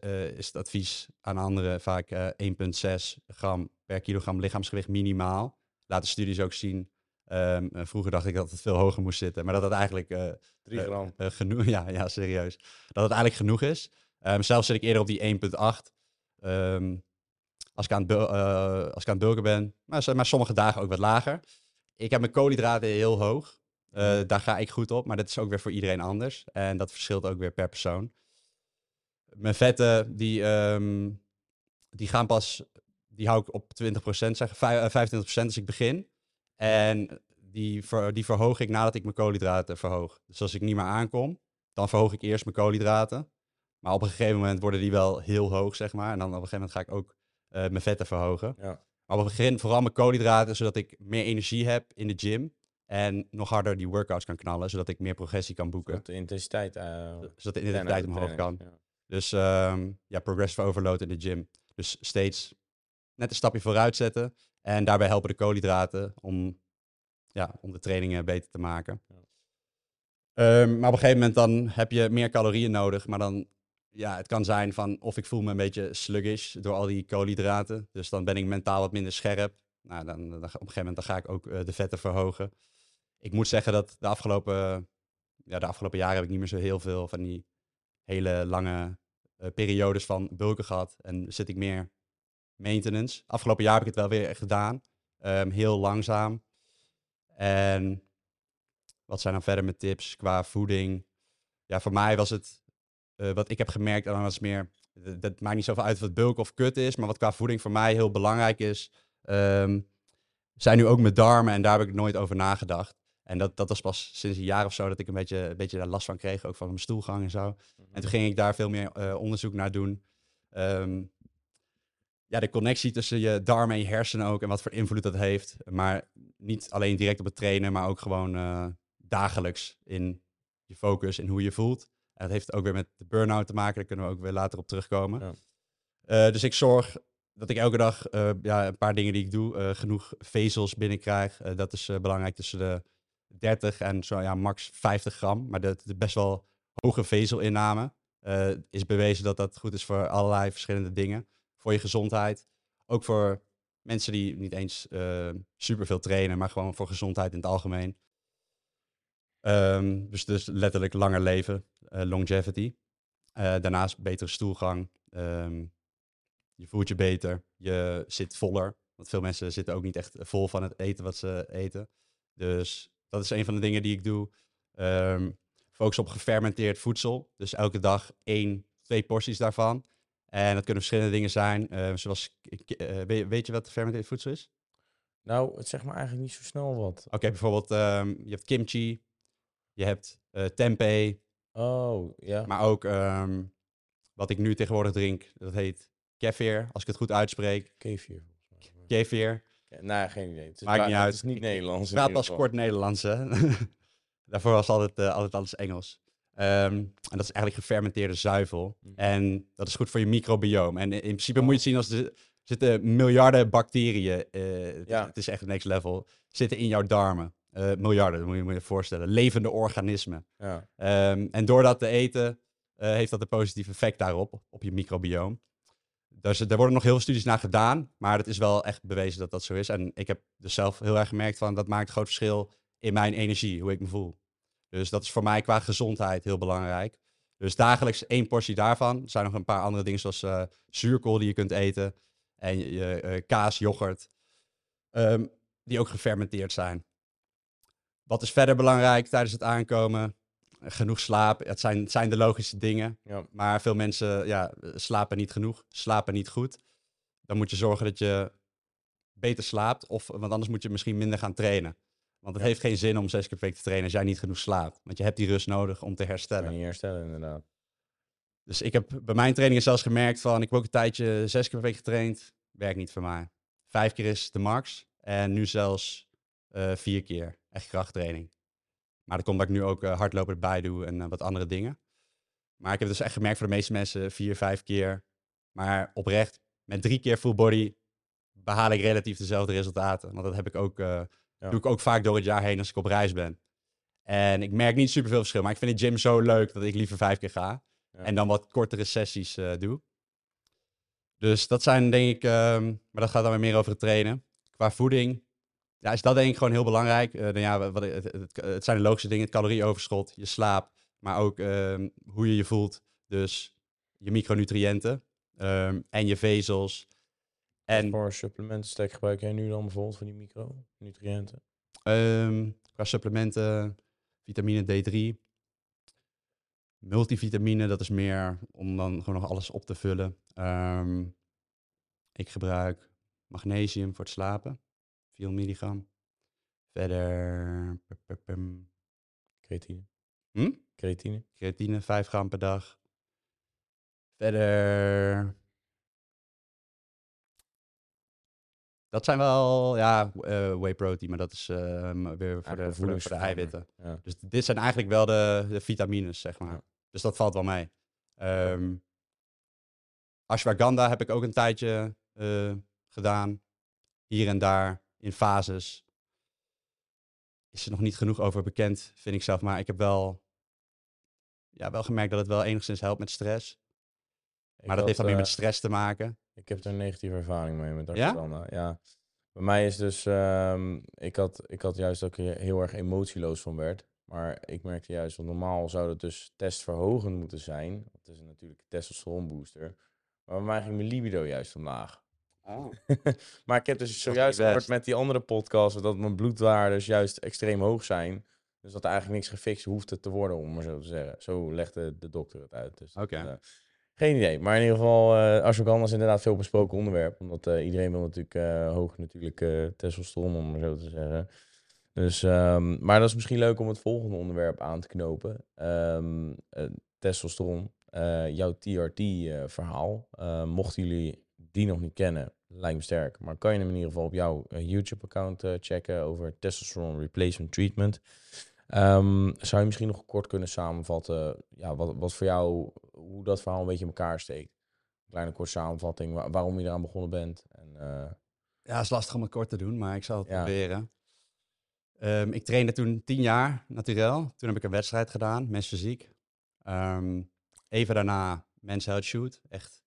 eh, is het advies aan anderen vaak eh 1,6 gram per kilogram lichaamsgewicht minimaal. Laten studies ook zien. Ehm, eh, vroeger dacht ik dat het veel hoger moest zitten, maar dat het eigenlijk eh, 3 eh, gram. genoeg, ja, ja, serieus. Dat het eigenlijk genoeg is. Ehm, zelf zit ik eerder op die 1,8. Ehm, als, ik aan het als ik aan het bulken ben. Maar sommige dagen ook wat lager. Ik heb mijn koolhydraten heel hoog. Eh, daar ga ik goed op, maar dat is ook weer voor iedereen anders. En dat verschilt ook weer per persoon. Mijn vetten, die, ehm, die gaan pas, die hou ik op 20%, zeg, vij- eh, 25% als ik begin. En die, ver, die verhoog ik nadat ik mijn koolhydraten verhoog. Dus als ik niet meer aankom, dan verhoog ik eerst mijn koolhydraten. Maar op een gegeven moment worden die wel heel hoog, zeg maar. En dan op een gegeven moment ga ik ook eh, mijn vetten verhogen. Ja. Maar op het begin vooral mijn koolhydraten, zodat ik meer energie heb in de gym. En nog harder die workouts kan knallen, zodat ik meer progressie kan boeken. Dat de intensiteit. eh, Zodat de intensiteit omhoog kan. ja. Dus ehm, ja, progressive overload in de gym. Dus steeds net een stapje vooruit zetten. En daarbij helpen de koolhydraten om, ja, om de trainingen beter te maken. Ja. Ehm, maar op een gegeven moment dan heb je meer calorieën nodig. Maar dan, ja, het kan zijn van of ik voel me een beetje sluggish door al die koolhydraten. Dus dan ben ik mentaal wat minder scherp. Nou, dan, dan, op een gegeven moment dan ga ik ook eh, de vetten verhogen. Ik moet zeggen dat de afgelopen, ja, de afgelopen jaren heb ik niet meer zo heel veel van die hele lange eh, periodes van bulken gehad. En zit ik meer maintenance. Afgelopen jaar heb ik het wel weer gedaan. Ehm, heel langzaam. En wat zijn dan verder mijn tips qua voeding? Ja, voor mij was het, eh, wat ik heb gemerkt, en dan was meer, dat, maakt niet zoveel uit het bulk of kut is, maar wat qua voeding voor mij heel belangrijk is, ehm, zijn nu ook mijn darmen en daar heb ik nooit over nagedacht. En dat, dat was pas sinds een jaar of zo dat ik een beetje, een beetje daar last van kreeg, ook van mijn stoelgang en zo. En toen ging ik daar veel meer eh, onderzoek naar doen. Ehm, ja, de connectie tussen je darmen en je hersenen ook en wat voor invloed dat heeft. Maar niet alleen direct op het trainen, maar ook gewoon eh, dagelijks in je focus en hoe je voelt. En dat heeft ook weer met de burn-out te maken, daar kunnen we ook weer later op terugkomen. Ja. Eh, dus ik zorg dat ik elke dag ja, een paar dingen die ik doe, genoeg vezels binnenkrijg. Dat is belangrijk tussen de 30 en zo ja, max 50 gram. Maar dat best wel hoge vezelinname. Eh is bewezen dat dat goed is voor allerlei verschillende dingen. Voor je gezondheid. Ook voor mensen die niet eens eh superveel trainen, maar gewoon voor gezondheid in het algemeen. Ehm, dus, dus letterlijk langer leven, eh, longevity. Daarnaast betere stoelgang. Ehm, je voelt je beter. Je zit voller. Want veel mensen zitten ook niet echt vol van het eten wat ze eten. Dus dat is een van de dingen die ik doe. Ehm, focus op gefermenteerd voedsel. Dus elke dag één, twee porties daarvan. En dat kunnen verschillende dingen zijn. eh, zoals, k- eh, weet, je wat gefermenteerd voedsel is? Nou, het zegt me eigenlijk niet zo snel wat. Oké, bijvoorbeeld ehm, je hebt kimchi. Je hebt eh, tempeh. Oh, ja. Maar ook ehm, wat ik nu tegenwoordig drink. Dat heet kefir, als ik het goed uitspreek. Kefir. Kefir. Nou, geen idee. Het is, Maakt niet het uit. is niet Nederlands. Ik praat pas kort Nederlands, hè. Daarvoor was altijd, eh, altijd alles Engels. Ehm, en dat is eigenlijk gefermenteerde zuivel. Mhm. En dat is goed voor je microbiome. En in in principe moet je het zien als er zitten miljarden bacteriën. het, Ja. is, het is echt next level. Zitten in jouw darmen. Eh, miljarden, dat moet je moet je voorstellen. Levende organismen. Ja. Ehm, en door dat te eten, heeft dat een positief effect daarop, op je microbioom. Dus er worden nog heel veel studies naar gedaan, maar het is wel echt bewezen dat dat zo is. En ik heb dus zelf heel erg gemerkt van, dat maakt een groot verschil in mijn energie, hoe ik me voel. Dus dat is voor mij qua gezondheid heel belangrijk. Dus dagelijks één portie daarvan. Er zijn nog een paar andere dingen zoals eh, zuurkool die je kunt eten. En je, eh, kaas, yoghurt. ehm, die ook gefermenteerd zijn. Wat is verder belangrijk tijdens het aankomen? Genoeg slaap. Het zijn, het zijn de logische dingen. Ja. Maar veel mensen ja, slapen niet genoeg, slapen niet goed. Dan moet je zorgen dat je beter slaapt. Of, want anders moet je misschien minder gaan trainen. Want het Ja. heeft geen zin om zes keer per week te trainen als jij niet genoeg slaapt. Want je hebt die rust nodig om te Kan herstellen. je niet herstellen, inderdaad. Dus ik heb bij mijn trainingen zelfs gemerkt van... Ik heb ook een tijdje zes keer per week getraind. Werkt niet voor mij. Vijf keer is de max. En nu zelfs eh, vier keer. Echt krachttraining. Maar dat komt dat ik nu ook eh, hardlopen erbij doe en eh, wat andere dingen. Maar ik heb dus echt gemerkt voor de meeste mensen vier, vijf keer. Maar oprecht, met drie keer full body behaal ik relatief dezelfde resultaten. Want dat heb ik ook, eh, Ja. doe ik ook vaak door het jaar heen als ik op reis ben. En ik merk niet superveel verschil. Maar ik vind de gym zo leuk dat ik liever vijf keer ga. Ja. En dan wat kortere sessies doe. Dus dat zijn denk ik, ehm, maar dat gaat dan weer meer over het trainen. Qua voeding, ja, is dat denk ik gewoon heel belangrijk. Eh, nou ja, wat, het, het, het zijn de logische dingen, het calorieoverschot, je slaap, maar ook ehm, hoe je je voelt. Dus je micronutriënten ehm, en je vezels. En Voor supplementen stack gebruik jij nu dan bijvoorbeeld voor die micronutriënten? ehm, qua supplementen, vitamine D3, multivitamine, dat is meer om dan gewoon nog alles op te vullen. Ik gebruik magnesium voor het slapen, 4 milligram. Verder. Creatine. Hm? Creatine. creatine, 5 gram per dag. Verder. Dat zijn wel, ja, eh whey protein, maar dat is m- weer voor de, voor, de, voor de eiwitten. Ja. Dus dit zijn eigenlijk wel de, de vitamines, zeg maar. Ja. Dus dat valt wel mee. Ehm ashwagandha heb ik ook een tijdje eh, gedaan. Hier en daar, in fases. Is er nog niet genoeg over bekend, vind ik zelf. Maar ik heb wel, ja, wel gemerkt dat het wel enigszins helpt met stress. Ik Maar dat had, heeft dan meer eh, met stress te maken. Ik heb er een negatieve ervaring mee met Ja? ashwagandha. Ja? Bij mij is dus, ehm, ik, had, ik had juist dat ik er heel erg emotieloos van werd. Maar ik merkte juist, want normaal zou het dus testverhogend moeten zijn. Dat is natuurlijk een testosteronbooster. Maar bij mij ging mijn libido juist omlaag. maar ik heb dus zojuist gehoord met die andere podcasts dat mijn bloedwaardes juist extreem hoog zijn. Dus dat er eigenlijk niks gefixt hoeft te worden, om maar zo te zeggen. Zo legde de dokter het uit. Dus Oké. eh, geen idee. Maar in ieder geval, eh ashwagandha is inderdaad veel besproken onderwerp. Omdat eh, iedereen wil natuurlijk eh, hoog natuurlijk testosteron, om maar zo te zeggen. Dus, ehm, maar dat is misschien leuk om het volgende onderwerp aan te knopen. Eh, testosteron, jouw TRT-verhaal. Mochten jullie die nog niet kennen, lijkt me sterk. Maar kan je hem in ieder geval op jouw eh, YouTube-account eh, checken over testosteron replacement treatment. Ehm, zou je misschien nog kort kunnen samenvatten ja, wat, wat voor jou, hoe dat verhaal een beetje in elkaar steekt? Een kleine korte samenvatting, wa- waarom je eraan begonnen bent. En, eh, Ja, het is lastig om het kort te doen, maar ik zal het Ja. proberen. Ehm, ik trainde toen tien jaar, naturel. Toen heb ik een wedstrijd gedaan, mens fysiek. Ehm, even daarna Men's Health Shoot. Echt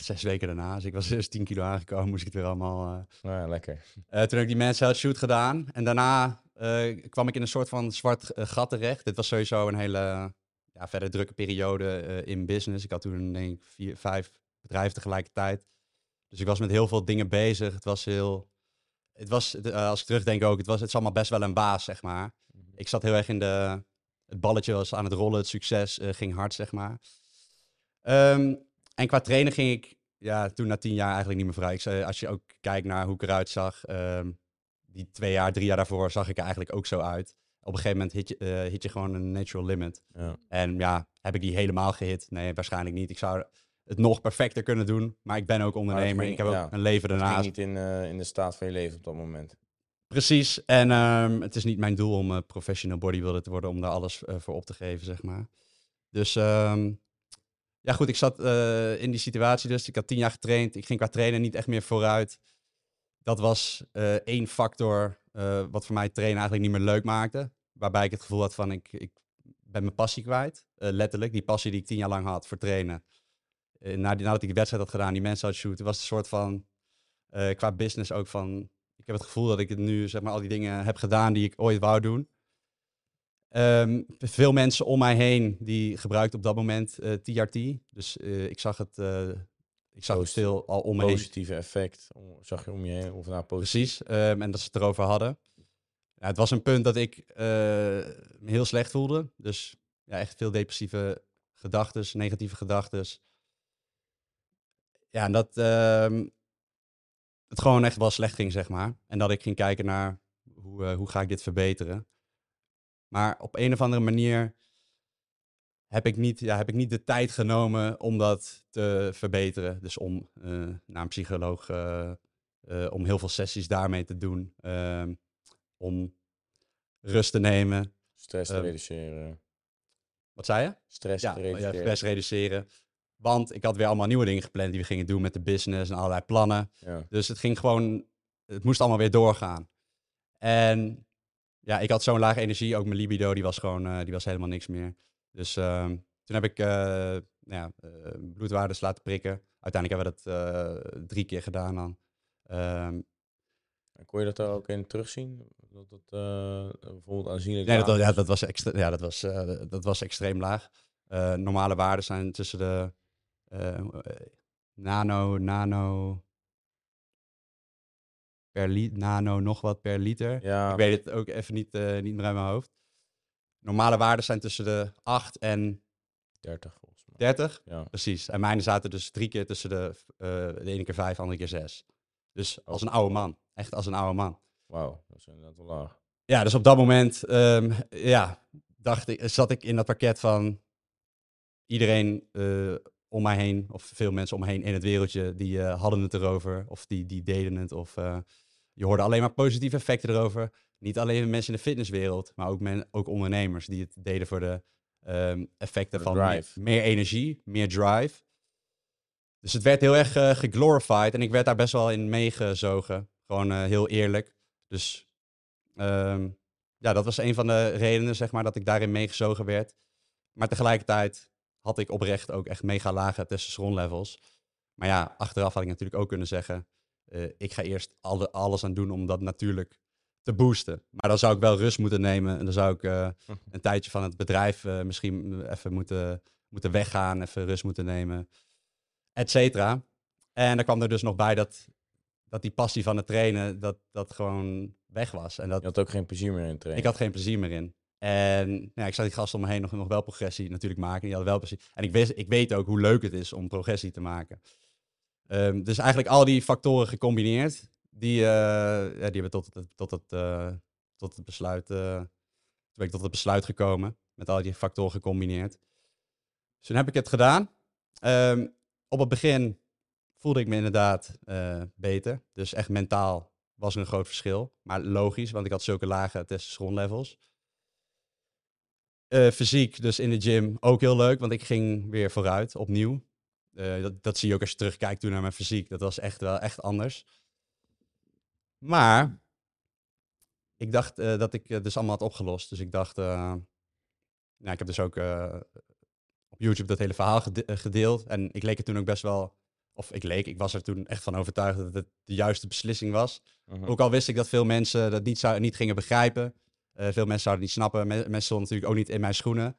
zes weken daarna. Dus ik was eerst 10 kilo aangekomen, moest ik het weer allemaal... nou ja, lekker. eh, toen heb ik die Men's Health Shoot gedaan. En daarna eh, kwam ik in een soort van zwart gat terecht. Dit was sowieso een hele ja, verder drukke periode in business. Ik had toen denk ik vier, vijf bedrijven tegelijkertijd. Dus ik was met heel veel dingen bezig. Het was heel... Het was, als ik terugdenk ook, het was het is allemaal best wel een baas, zeg maar. Ik zat heel erg in de... Het balletje was aan het rollen, het succes ging hard, zeg maar. Ehm, en qua trainen ging ik ja, toen na tien jaar eigenlijk niet meer vrij. Ik zei, als je ook kijkt naar hoe ik eruit zag, ehm, die twee jaar, drie jaar daarvoor zag ik er eigenlijk ook zo uit. Op een gegeven moment hit je, eh, hit je gewoon een natural limit. Ja. En ja, heb ik die helemaal gehit? Nee, waarschijnlijk niet. Ik zou het nog perfecter kunnen doen, maar ik ben ook ondernemer. ging- ik heb ook ja, een leven Het daarnaast. niet in, eh, in de staat van je leven op dat moment. Precies. En ehm, het is niet mijn doel om eh, professional bodybuilder te worden, om daar alles voor op te geven, zeg maar. Dus ehm, ja, goed, ik zat eh, in die situatie dus. Ik had tien jaar getraind. Ik ging qua trainen niet echt meer vooruit. Dat was eh, één factor eh, wat voor mij trainen eigenlijk niet meer leuk maakte. Waarbij ik het gevoel had van, ik, ik ben mijn passie kwijt. Letterlijk, die passie die ik tien jaar lang had voor trainen. Nadat ik die wedstrijd had gedaan, die mensen had shooten, was het een soort van, qua business ook van, ik heb het gevoel dat ik het nu, zeg maar, al die dingen heb gedaan die ik ooit wou doen. Ehm, veel mensen om mij heen die gebruikten op dat moment eh, TRT. Dus eh, ik zag het, eh, ik zag het veel al om me heen. Positieve effect, om- zag je om je heen, of nou positief. Precies. ehm, en dat ze het erover hadden. Ja, het was een punt dat ik me heel slecht voelde. Dus ja, echt veel depressieve gedachten, negatieve gedachten. Ja, en dat ehm, het gewoon echt wel slecht ging, zeg maar. En dat ik ging kijken naar hoe, hoe ga ik dit verbeteren. Maar op een of andere manier heb ik niet, ja, heb ik niet de tijd genomen om dat te verbeteren. Dus om eh, naar een psycholoog, eh, eh, om heel veel sessies daarmee te doen. ehm, om rust te nemen. Stress te Ehm, reduceren. Wat zei je? Stress Ja, te ja, reduceren. stress reduceren. Want ik had weer allemaal nieuwe dingen gepland die we gingen doen met de business en allerlei plannen. Ja. Dus het ging gewoon, het moest allemaal weer doorgaan. En ja, ik had zo'n lage energie, ook mijn libido, die was gewoon, eh, die was helemaal niks meer. Dus ehm, toen heb ik eh, nou ja, eh, bloedwaardes laten prikken. Uiteindelijk hebben we dat drie keer gedaan dan. Ehm, En kon je dat daar ook in terugzien? Dat het eh, bijvoorbeeld aanzienlijk nee, dat, ja, dat, was extre- ja, dat, was, dat was extreem laag. Normale waarden zijn tussen de nano, nano per liter, nano nog wat per liter. Ja, Ik weet het ook even niet, eh, niet meer uit mijn hoofd. Normale waarden zijn tussen de 8 en 30 volgens mij. 30. Ja. Precies. En mijne zaten dus drie keer tussen de, eh, de ene keer 5, de andere keer 6. Dus als Oh. een oude man. Echt als een oude man. Wauw, dat is inderdaad wel laag. Ja, dus op dat moment ehm, ja, dacht ik, zat ik in dat pakket van iedereen eh, om mij heen, of veel mensen om me heen in het wereldje, die eh, hadden het erover. Of die, die deden het. Of eh, je hoorde alleen maar positieve effecten erover. Niet alleen mensen in de fitnesswereld, maar ook, men, ook ondernemers die het deden voor de ehm, effecten de van meer, drive. meer energie, meer drive. Dus het werd heel erg eh, geglorified en ik werd daar best wel in meegezogen. Gewoon heel eerlijk. Dus ehm, ja, dat was een van de redenen, zeg maar, dat ik daarin meegezogen werd. Maar tegelijkertijd had ik oprecht ook echt mega lage testosteronlevels. Maar ja, achteraf had ik natuurlijk ook kunnen zeggen, eh, ik ga eerst alle, alles aan doen om dat natuurlijk te boosten. Maar dan zou ik wel rust moeten nemen en dan zou ik eh, een tijdje van het bedrijf eh, misschien even moeten, moeten weggaan, even rust moeten nemen, et cetera. En er kwam er dus nog bij dat, dat die passie van het trainen, dat dat gewoon weg was. En dat, Je had ook geen plezier meer in het trainen. ik had geen plezier meer in. En ja, ik zag die gasten om me heen nog, nog wel progressie natuurlijk maken. Die hadden wel plezier. En ik, wist, ik weet ook hoe leuk het is om progressie te maken. Ehm, dus eigenlijk al die factoren gecombineerd, die, eh, ja, die hebben tot tot het, eh, tot het besluit, eh, toen ben ik tot het besluit gekomen. Met al die factoren gecombineerd. Dus toen heb ik het gedaan. Ehm, op het begin voelde ik me inderdaad eh, beter. Dus echt mentaal was er een groot verschil. Maar logisch, want ik had zulke lage testosteronlevels. Eh fysiek, dus in de gym, ook heel leuk, want ik ging weer vooruit, opnieuw. Eh, dat, dat zie je ook als je terugkijkt toen naar mijn fysiek. Dat was echt wel echt anders. Maar ik dacht eh, dat ik het dus allemaal had opgelost. Dus ik dacht, nou, ik heb dus ook op YouTube dat hele verhaal gede- gedeeld. En ik leek er toen ook best wel, of ik leek, ik was er toen echt van overtuigd dat het de juiste beslissing was. Mhm. Ook al wist ik dat veel mensen dat niet, zou, niet gingen begrijpen. Eh, veel mensen zouden het niet snappen. Me- mensen stonden natuurlijk ook niet in mijn schoenen.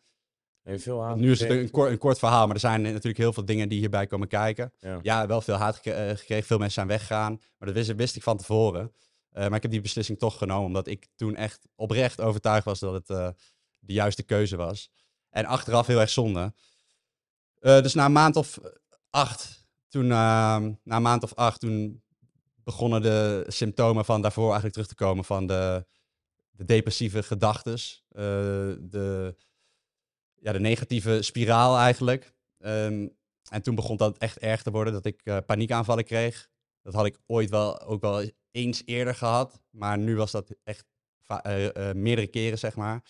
Je veel haat nu is het een, kort, een kort verhaal, maar er zijn natuurlijk heel veel dingen die hierbij komen kijken. Ja. Ja, wel veel haat eh, gekregen. Veel mensen zijn weggegaan. Maar dat wist, wist ik van tevoren. Eh, maar ik heb die beslissing toch genomen, omdat ik toen echt oprecht overtuigd was dat het de juiste keuze was. En achteraf heel erg zonde. Dus na een maand of acht, toen, eh, na een maand of acht, toen begonnen de symptomen van daarvoor eigenlijk terug te komen van de, de depressieve gedachtes, eh, de, ja, de negatieve spiraal eigenlijk. Ehm, en toen begon dat echt erg te worden, dat ik eh, paniekaanvallen kreeg. Dat had ik ooit wel ook wel eens eerder gehad, maar nu was dat echt eh, meerdere keren, zeg maar.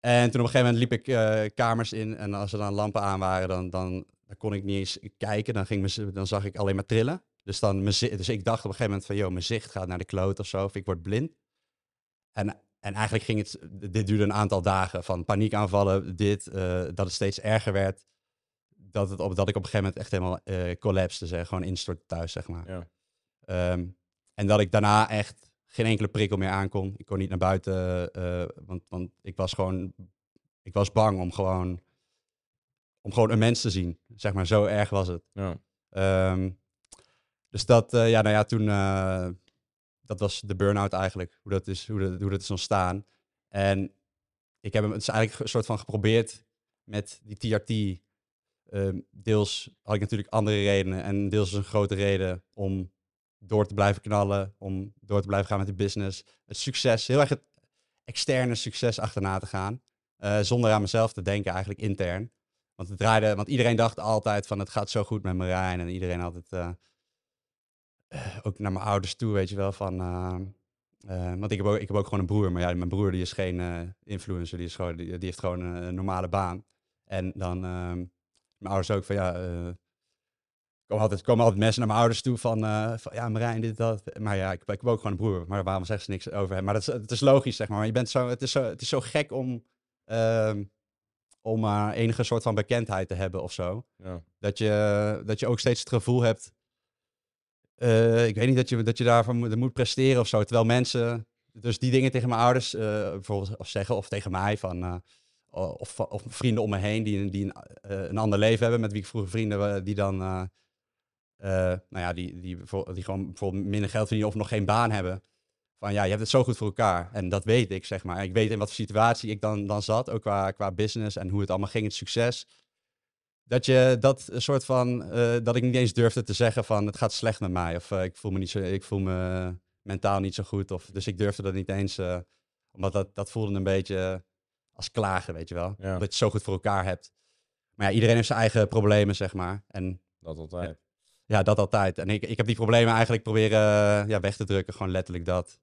En toen op een gegeven moment liep ik kamers in en als er dan lampen aan waren, dan, dan, dan kon ik niet eens kijken. Dan, ging mijn, dan zag ik alleen maar trillen. Dus, dan dus ik dacht op een gegeven moment van, joh, mijn zicht gaat naar de kloot of zo, of ik word blind. En, en eigenlijk ging het, dit duurde een aantal dagen van paniekaanvallen, dit, eh, dat het steeds erger werd. Dat, het op, dat ik op een gegeven moment echt helemaal eh collapste, zeg, gewoon instortte thuis, zeg maar. Ja. Ehm, en dat ik daarna echt geen enkele prikkel meer aankon. Ik kon niet naar buiten, eh, want, want ik was gewoon, ik was bang om gewoon, om gewoon een mens te zien. Zeg maar, zo erg was het. Ja. Ehm, dus dat, eh, ja, nou ja, toen, eh, dat was de burn-out eigenlijk, hoe dat is, hoe dat, hoe dat is ontstaan. En ik heb hem, het is eigenlijk een soort van geprobeerd met die TRT. Ehm, deels had ik natuurlijk andere redenen en deels een grote reden om door te blijven knallen, om door te blijven gaan met de business. Het succes, heel erg het externe succes achterna te gaan, eh, zonder aan mezelf te denken eigenlijk intern. Want het draaide, want iedereen dacht altijd van het gaat zo goed met Marijn en iedereen altijd eh, eh, ook naar mijn ouders toe, weet je wel, van eh, eh, want ik heb, ook, ik heb ook gewoon een broer, maar ja, mijn broer die is geen eh, influencer, die, is gewoon, die, die heeft gewoon een, normale baan. En dan, ehm, mijn ouders ook van ja, eh komen altijd, komen altijd mensen naar mijn ouders toe van, eh, van ja, Marijn, dit, dat. Maar ja, ik, ik heb ook gewoon een broer, maar waarom zeggen ze niks over hem? Maar dat is, het is logisch, zeg maar. maar je bent zo, het, is zo, het is zo gek om, ehm, om maar enige soort van bekendheid te hebben of zo. Ja. Dat je, dat je ook steeds het gevoel hebt. Eh, ik weet niet dat je, dat je daarvan moet, presteren of zo. Terwijl mensen dus die dingen tegen mijn ouders eh, bijvoorbeeld of zeggen of tegen mij van. eh, of, of vrienden om me heen die, die een, ander leven hebben, met wie ik vroeger vrienden die dan. nou ja, die, die, die gewoon bijvoorbeeld minder geld verdienen of nog geen baan hebben. Van ja, je hebt het zo goed voor elkaar. En dat weet ik, zeg maar. Ik weet in wat voor situatie ik dan, dan zat, ook qua, qua business en hoe het allemaal ging, het succes dat je dat een soort van eh, dat ik niet eens durfde te zeggen van het gaat slecht met mij of eh, ik voel me niet zo ik voel me mentaal niet zo goed of dus ik durfde dat niet eens eh, omdat dat dat voelde een beetje als klagen weet je wel Ja. dat je het zo goed voor elkaar hebt Maar ja, iedereen heeft zijn eigen problemen, zeg maar. En Dat altijd. ja, dat altijd. En ik, ik heb die problemen eigenlijk proberen ja, weg te drukken. Gewoon letterlijk dat.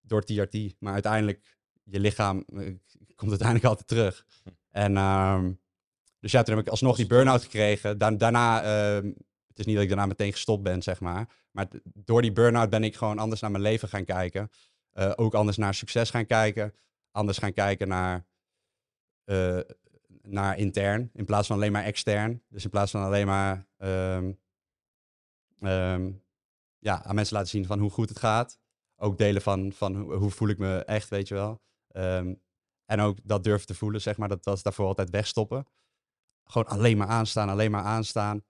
Door TRT. Maar uiteindelijk, je lichaam komt uiteindelijk altijd terug. En ehm, dus ja, toen heb ik alsnog die burn-out gekregen. Da- daarna, ehm, het is niet dat ik daarna meteen gestopt ben, zeg maar. Maar door die burn-out ben ik gewoon anders naar mijn leven gaan kijken. Eh, ook anders naar succes gaan kijken. Anders gaan kijken naar, eh, naar intern. In plaats van alleen maar extern. Dus in plaats van alleen maar ehm, ehm, ja, aan mensen laten zien van hoe goed het gaat. Ook delen van, van hoe, voel ik me echt, weet je wel. En ook dat durven te voelen, zeg maar. Dat was daarvoor altijd wegstoppen. Gewoon alleen maar aanstaan, alleen maar aanstaan.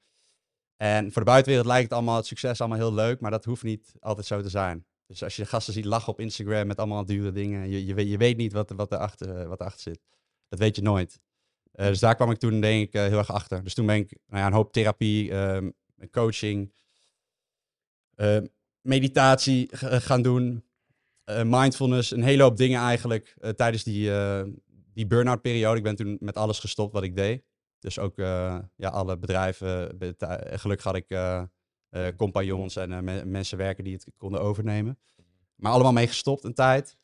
En voor de buitenwereld lijkt het allemaal, het succes allemaal heel leuk, maar dat hoeft niet altijd zo te zijn. Dus als je gasten ziet lachen op Instagram met allemaal dure dingen, je, je, weet, je weet niet wat, wat, erachter, wat erachter zit. Dat weet je nooit. Eh, dus daar kwam ik toen denk ik eh, heel erg achter. Dus toen ben ik nou ja, een hoop therapie, ehm, coaching, eh, meditatie eh, gaan doen, eh, mindfulness, een hele hoop dingen eigenlijk eh, tijdens die, eh, die burn-out periode. Ik ben toen met alles gestopt wat ik deed. Dus ook eh, ja, alle bedrijven. eh, Gelukkig had ik eh, compagnons en me- mensen werken die het konden overnemen. Maar allemaal mee gestopt een tijd.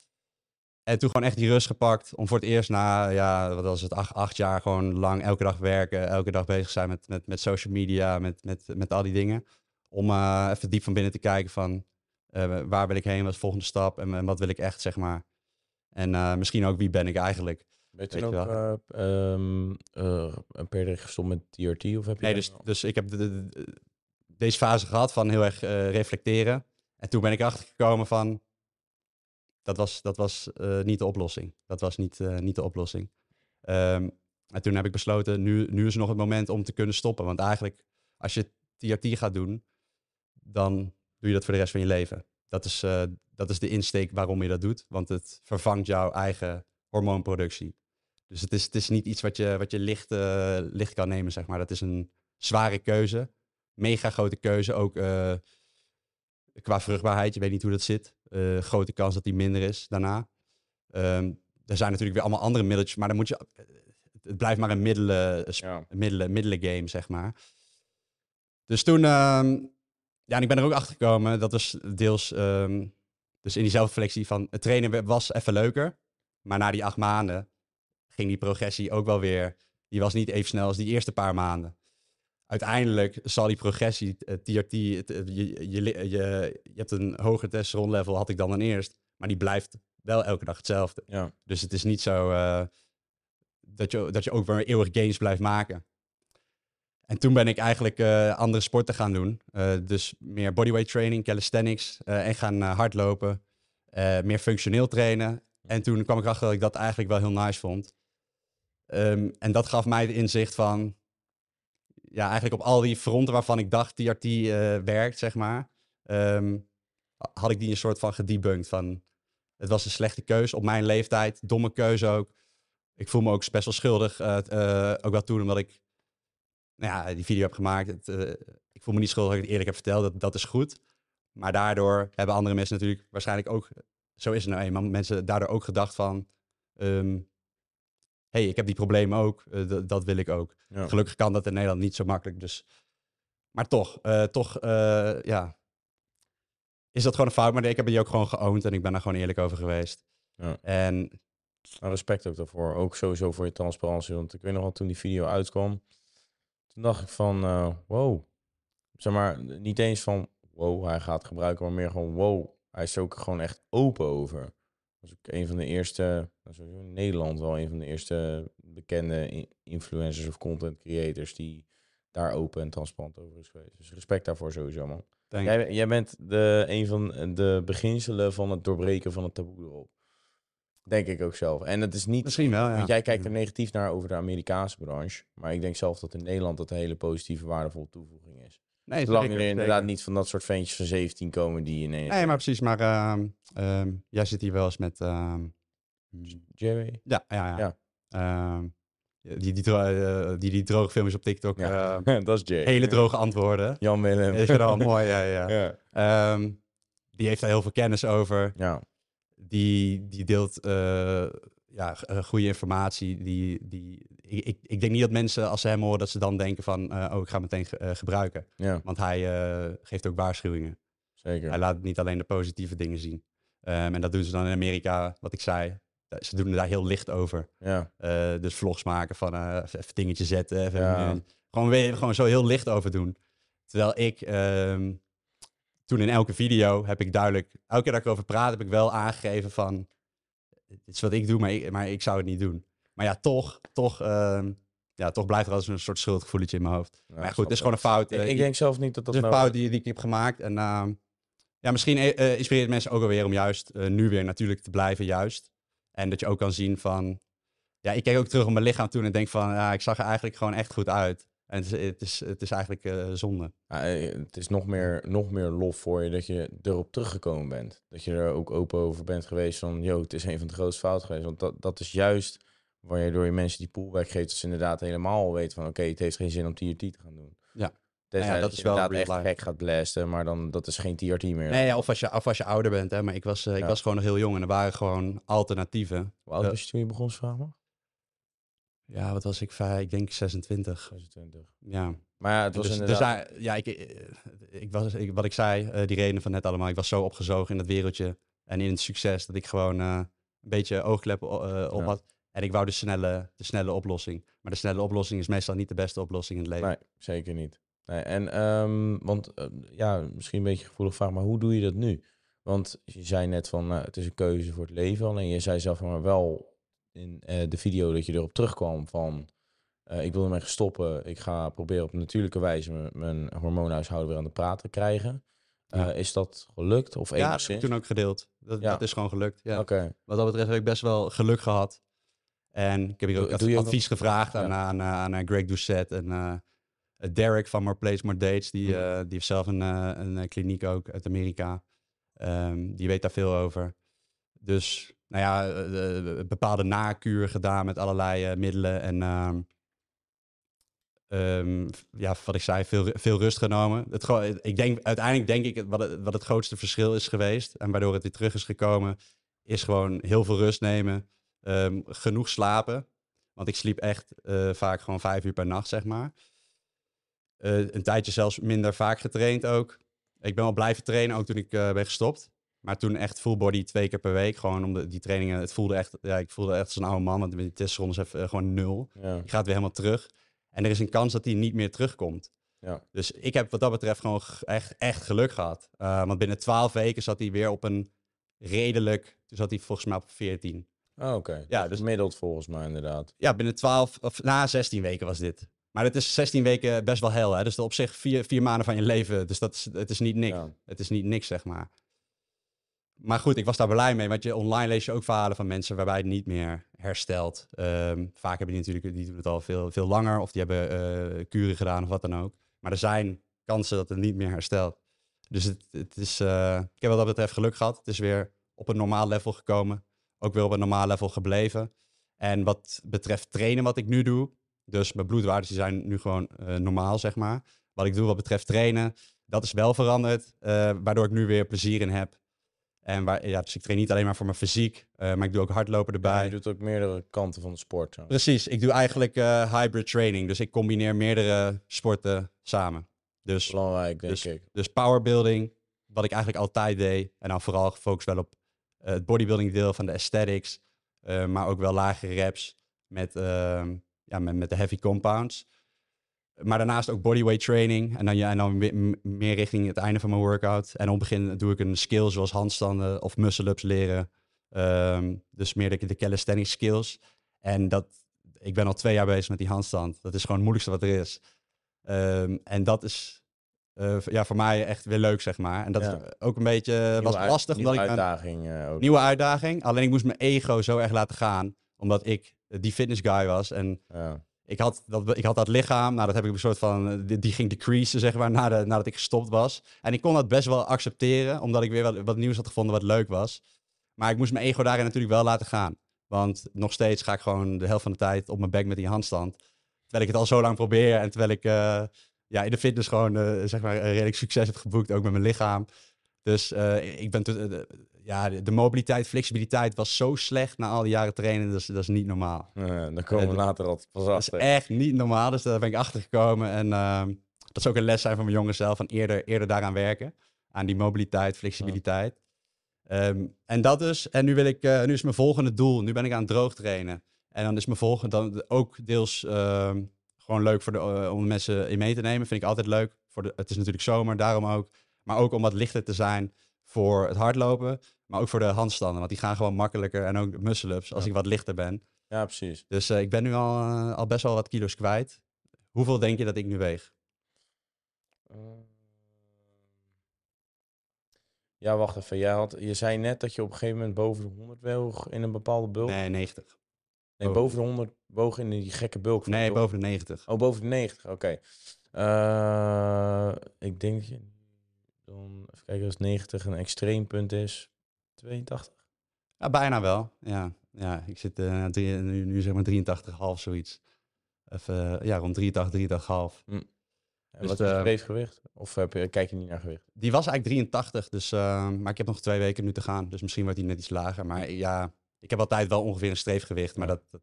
En toen gewoon echt die rust gepakt. Om voor het eerst na, ja, wat was het, acht, acht jaar gewoon lang elke dag werken. Elke dag bezig zijn met, met, met social media, met, met, met al die dingen. Om even diep van binnen te kijken van waar wil ik heen, wat is de volgende stap en, en wat wil ik echt, zeg maar. En misschien ook wie ben ik eigenlijk. Weet je ook eh, ehm, eh, een per direct gestopt met TRT? Of heb je Nee, dus, dus ik heb de, de- de- deze fase gehad van heel erg eh, reflecteren. En toen ben ik erachter gekomen van, dat was, dat was niet de oplossing. Dat was niet, niet de oplossing. Ehm, en toen heb ik besloten, nu, nu is nog het moment om te kunnen stoppen. Want eigenlijk, als je TRT gaat doen, dan doe je dat voor de rest van je leven. Dat is, dat is de insteek waarom je dat doet. Want het vervangt jouw eigen hormoonproductie. Dus het is, het is niet iets wat je, wat je licht, eh, licht kan nemen, zeg maar. Dat is een zware keuze. Mega grote keuze. Ook eh, qua vruchtbaarheid. Je weet niet hoe dat zit. Eh, grote kans dat die minder is daarna. Ehm, er zijn natuurlijk weer allemaal andere middeltjes. Maar dan moet je... Het blijft maar een middelen, Ja. een middelen, middelengame, zeg maar. Dus toen... ehm, ja, en ik ben er ook achter gekomen. Dat was deels... ehm, dus in die zelfreflectie van... Het trainen was even leuker. Maar na die acht maanden ging die progressie ook wel weer... Die was niet even snel als die eerste paar maanden. Uiteindelijk zal die progressie, eh, TRT, het, eh, je, je, je, je hebt een hoger testosteron level, had ik dan dan eerst. Maar die blijft wel elke dag hetzelfde. Ja. Dus het is niet zo eh, dat, je, dat je ook weer eeuwig gains blijft maken. En toen ben ik eigenlijk andere sporten gaan doen. Dus meer bodyweight training, calisthenics en gaan hardlopen. Meer functioneel trainen. En toen kwam ik erachter dat ik dat eigenlijk wel heel nice vond. Ehm, en dat gaf mij het inzicht van... Ja, eigenlijk op al die fronten waarvan ik dacht TRT eh werkt, zeg maar... ehm, had ik die een soort van gedebunked van... Het was een slechte keuze op mijn leeftijd. Domme keuze ook. Ik voel me ook best wel schuldig. eh, eh, ook wel toen omdat ik nou ja, die video heb gemaakt. Het, ik voel me niet schuldig dat ik het eerlijk heb verteld. Dat, dat is goed. Maar daardoor hebben andere mensen natuurlijk waarschijnlijk ook... Zo is het nou eenmaal. Mensen daardoor ook gedacht van... ehm, hey, ik heb die problemen ook. eh, dat wil ik ook. Ja. Gelukkig kan dat in Nederland niet zo makkelijk. Dus. Maar toch, eh, toch eh, ja. Is dat gewoon een fout? Maar ik heb die ook gewoon geowned en ik ben daar gewoon eerlijk over geweest. Ja. En Nou, respect ook daarvoor. Ook sowieso voor je transparantie. Want ik weet nog wel, toen die video uitkwam, toen dacht ik van, wow. Zeg maar, niet eens van, wow, hij gaat gebruiken, maar meer gewoon, wow. Hij is ook gewoon echt open over. Was ook een van de eerste, nou, sowieso in Nederland wel een van de eerste bekende influencers of content creators die daar open en transparant over is geweest. Dus respect daarvoor sowieso, man. Jij, jij bent de, een van de beginselen van het doorbreken van het taboe erop. Denk ik ook zelf. En het is niet... misschien wel, ja. Want jij kijkt er negatief naar over de Amerikaanse branche. Maar ik denk zelf dat in Nederland dat een hele positieve, waardevolle toevoeging is. Nee, Zolang zeker, er inderdaad zeker. niet van dat soort ventjes van 17 komen die ineens... Nee, maar precies. Maar ehm, ehm, jij zit hier wel eens met... ehm, Jerry? ja, ja, ja. Ja. Die, die, eh, die, die droge filmpjes op TikTok. Ja. dat is Jerry. hele droge antwoorden. Jan Willem. Is wel mooi, ja, ja. ja. Die heeft daar heel veel kennis over. Ja. Die, die deelt eh, ja, eh, goede informatie. Die, die ik, ik, ik denk niet dat mensen, als ze hem horen, dat ze dan denken van, eh, oh, ik ga hem meteen ge- eh, gebruiken. Ja, Want hij eh, geeft ook waarschuwingen. zeker. Hij laat niet alleen de positieve dingen zien. Ehm, en dat doen ze dan in Amerika, wat ik zei. Ze doen daar heel licht over. Ja, dus vlogs maken van even even dingetje zetten. Even, Ja. gewoon, weer, gewoon zo heel licht over doen. Terwijl ik ehm, toen in elke video heb ik duidelijk, elke keer dat ik erover praat, heb ik wel aangegeven van, dit is wat ik doe, maar ik, maar ik zou het niet doen. Maar ja, toch, toch, ehm, ja, toch blijft er altijd een soort schuldgevoeletje in mijn hoofd. ja, maar goed, het is gewoon een fout. eh, Ik, ik denk zelf niet dat dat het is een nou... fout die, die ik heb gemaakt. En ehm, ja, misschien eh, eh, inspireert het mensen ook alweer om juist eh, nu weer natuurlijk te blijven, juist. En dat je ook kan zien van... Ja, ik kijk ook terug op mijn lichaam toen en denk van... Ja, ik zag er eigenlijk gewoon echt goed uit. En het is, het is, het is eigenlijk eh, zonde. Ja, eh, het is nog meer, nog meer lof voor je dat je erop teruggekomen bent. Dat je er ook open over bent geweest van, yo, het is een van de grootste fouten geweest. Want dat, dat is juist waar je mensen die pullback geeft, dat ze inderdaad helemaal weten van, oké, het heeft geen zin om TRT te gaan doen. Ja. Tenzij Ja, ja, dat, is wel inderdaad echt gek gaat blasten, maar dan dat is geen TRT meer. Nee, ja, of, als je, of als je ouder bent, hè. Maar ik was, eh, ik was gewoon nog heel jong en er waren gewoon alternatieven. Hoe oud Ja. was je toen je begon, vraag me? Ja, wat was ik? Vijf, ik denk 26. 26. Ja. Maar ja, het was dus, dus inderdaad... ja, ik, eh, ik was, ik, wat ik zei, eh, die redenen van net allemaal. Ik was zo opgezogen in dat wereldje en in het succes dat ik gewoon eh, een beetje oogkleppen eh, op had. En ik wou de snelle, de snelle oplossing. Maar de snelle oplossing is meestal niet de beste oplossing in het leven. Nee, zeker niet. Nee, en, ehm, want eh, ja, misschien een beetje een gevoelig vraag, maar hoe doe je dat nu? Want je zei net van, eh, het is een keuze voor het leven. Alleen je zei zelf maar wel in eh, de video dat je erop terugkwam van, ik wil ermee stoppen. Ik ga proberen op natuurlijke wijze mijn, mijn hormoonhuishouden weer aan de praat te krijgen. Ja. Is dat gelukt? Of ja, dat heb enigszins? ik toen ook gedeeld. Dat, Ja. dat is gewoon gelukt. Ja. Oké, Wat dat betreft heb ik best wel geluk gehad. En ik heb hier ook Doe- doe advies gevraagd aan, Ja. aan, aan, aan Greg Doucette en eh, Derek van More Place More Dates. Die, Mhm. eh, die heeft zelf een, eh, een eh, kliniek ook uit Amerika. Ehm, die weet daar veel over. Dus, nou ja, eh, eh, bepaalde nakuur gedaan met allerlei eh, middelen. En ehm, ehm, ja, wat ik zei, veel, veel rust genomen. Het, ik denk, uiteindelijk denk ik, wat het, wat het grootste verschil is geweest... en waardoor het weer terug is gekomen... is gewoon heel veel rust nemen. Ehm, genoeg slapen. Want ik sliep echt eh, vaak gewoon vijf uur per nacht, zeg maar. Eh, een tijdje zelfs minder vaak getraind ook. Ik ben wel blijven trainen, ook toen ik eh, ben gestopt. Maar toen echt full body twee keer per week. Gewoon om de, die trainingen. Het voelde echt, ja, ik voelde echt als een oude man. Want die is even gewoon nul. ja. Gaat weer helemaal terug. En er is een kans dat hij niet meer terugkomt. Ja. Dus ik heb wat dat betreft gewoon echt, echt geluk gehad. Want binnen twaalf weken zat hij weer op een redelijk... Toen zat hij volgens mij op 14. Oh, Oké, Ja, ja, dus- gemiddeld volgens mij inderdaad. Ja, binnen 12, of na 16 weken was dit. Maar het is 16 weken best wel hel, hè? Dus op zich vier, vier maanden van je leven. Dus dat is, het is niet niks. Ja. Het is niet niks, zeg maar. Maar goed, ik was daar blij mee. Want je, online lees je ook verhalen van mensen waarbij het niet meer herstelt. Ehm, vaak hebben die natuurlijk, die doen het al veel, veel langer. Of die hebben eh kuren gedaan of wat dan ook. Maar er zijn kansen dat het niet meer herstelt. Dus het, het is, eh, ik heb wat dat betreft geluk gehad. Het is weer op een normaal level gekomen. Ook weer op een normaal level gebleven. En wat betreft trainen wat ik nu doe. Dus mijn bloedwaardes die zijn nu gewoon eh, normaal, zeg maar. Wat ik doe wat betreft trainen, dat is wel veranderd. eh, waardoor ik nu weer plezier in heb. En waar, ja, dus ik train niet alleen maar voor mijn fysiek, eh, maar ik doe ook hardlopen Ja, erbij. je doet ook meerdere kanten van de sport. zo. Precies, ik doe eigenlijk hybrid training. Dus ik combineer meerdere sporten samen. Dus, Belangrijk, denk Dus- ik. dus powerbuilding, wat ik eigenlijk altijd deed. En dan vooral gefocust wel op het bodybuilding deel van de aesthetics. eh, maar ook wel lagere reps met, ehm, ja, met, de heavy compounds. Maar daarnaast ook bodyweight training. En dan, ja, en dan meer richting het einde van mijn workout. En op het begin doe ik een skill zoals handstanden of muscle-ups leren. Ehm, dus meer de, de calisthenics skills. En dat, ik ben al twee jaar bezig met die handstand. Dat is gewoon het moeilijkste wat er is. Ehm, en dat is eh, ja, voor mij echt weer leuk, zeg maar. En dat Ja. is ook een beetje was Nieuwe uit- lastig. nieuwe Omdat ik een uitdaging eh, ook. nieuwe uitdaging. Alleen ik moest mijn ego zo erg laten gaan. Omdat ik die fitness guy was. En Ja. ik had dat, ik had dat lichaam. Nou, dat heb ik een soort van. Die, die ging decreasen, zeg maar, nadat, nadat ik gestopt was. En ik kon dat best wel accepteren. Omdat ik weer wat, wat nieuws had gevonden wat leuk was. Maar ik moest mijn ego daarin natuurlijk wel laten gaan. Want nog steeds ga ik gewoon de helft van de tijd op mijn bek met die handstand. Terwijl ik het al zo lang probeer. En terwijl ik eh, ja, in de fitness gewoon eh, zeg maar, redelijk succes heb geboekt. Ook met mijn lichaam. Dus eh, ik ben eh, ja, de, mobiliteit, flexibiliteit was zo slecht na al die jaren trainen. Dat is, dat is niet normaal. Daar komen we later altijd pas Dat is achter. echt niet normaal. Dus daar ben ik achter gekomen. En ehm, dat is ook een les zijn van mijn jongen zelf. Van eerder, eerder daaraan werken. Aan die mobiliteit, flexibiliteit. Ehm, en dat dus. En nu, wil ik, nu is mijn volgende doel. Nu ben ik aan het droog trainen. En dan is mijn volgende dan ook deels ehm, gewoon leuk voor de, eh, om mensen in mee te nemen. Vind ik altijd leuk. Voor de, het is natuurlijk zomer, daarom ook. Maar ook om wat lichter te zijn voor het hardlopen. Maar ook voor de handstanden. Want die gaan gewoon makkelijker. En ook muscle-ups als Ja. ik wat lichter ben. Ja, precies. Dus eh, ik ben nu al, eh, al best wel wat kilo's kwijt. Hoeveel denk je dat ik nu weeg? Ja, wacht even. Jij had, je zei net dat je op een gegeven moment boven de 100 woog in een bepaalde bulk. Nee, 90. Nee, boven. boven de 100 woog in die gekke bulk. Nee, boven de 90. Oh, boven de 90, oké. Eh, ik denk dan, even kijken, als 90 een extreem punt is, 82. Ja, bijna wel. Ja, ja ik zit eh, drie- nu, nu zeg maar 83,5 zoiets. Even, eh, ja, rond 83, 83,5. En Dus wat is je de- streefgewicht? Of heb je, kijk je niet naar gewicht? Die was eigenlijk 83, dus, maar ik heb nog twee weken nu te gaan. Dus misschien wordt die net iets lager. Maar ja, ik heb altijd wel ongeveer een streefgewicht. Maar dat, dat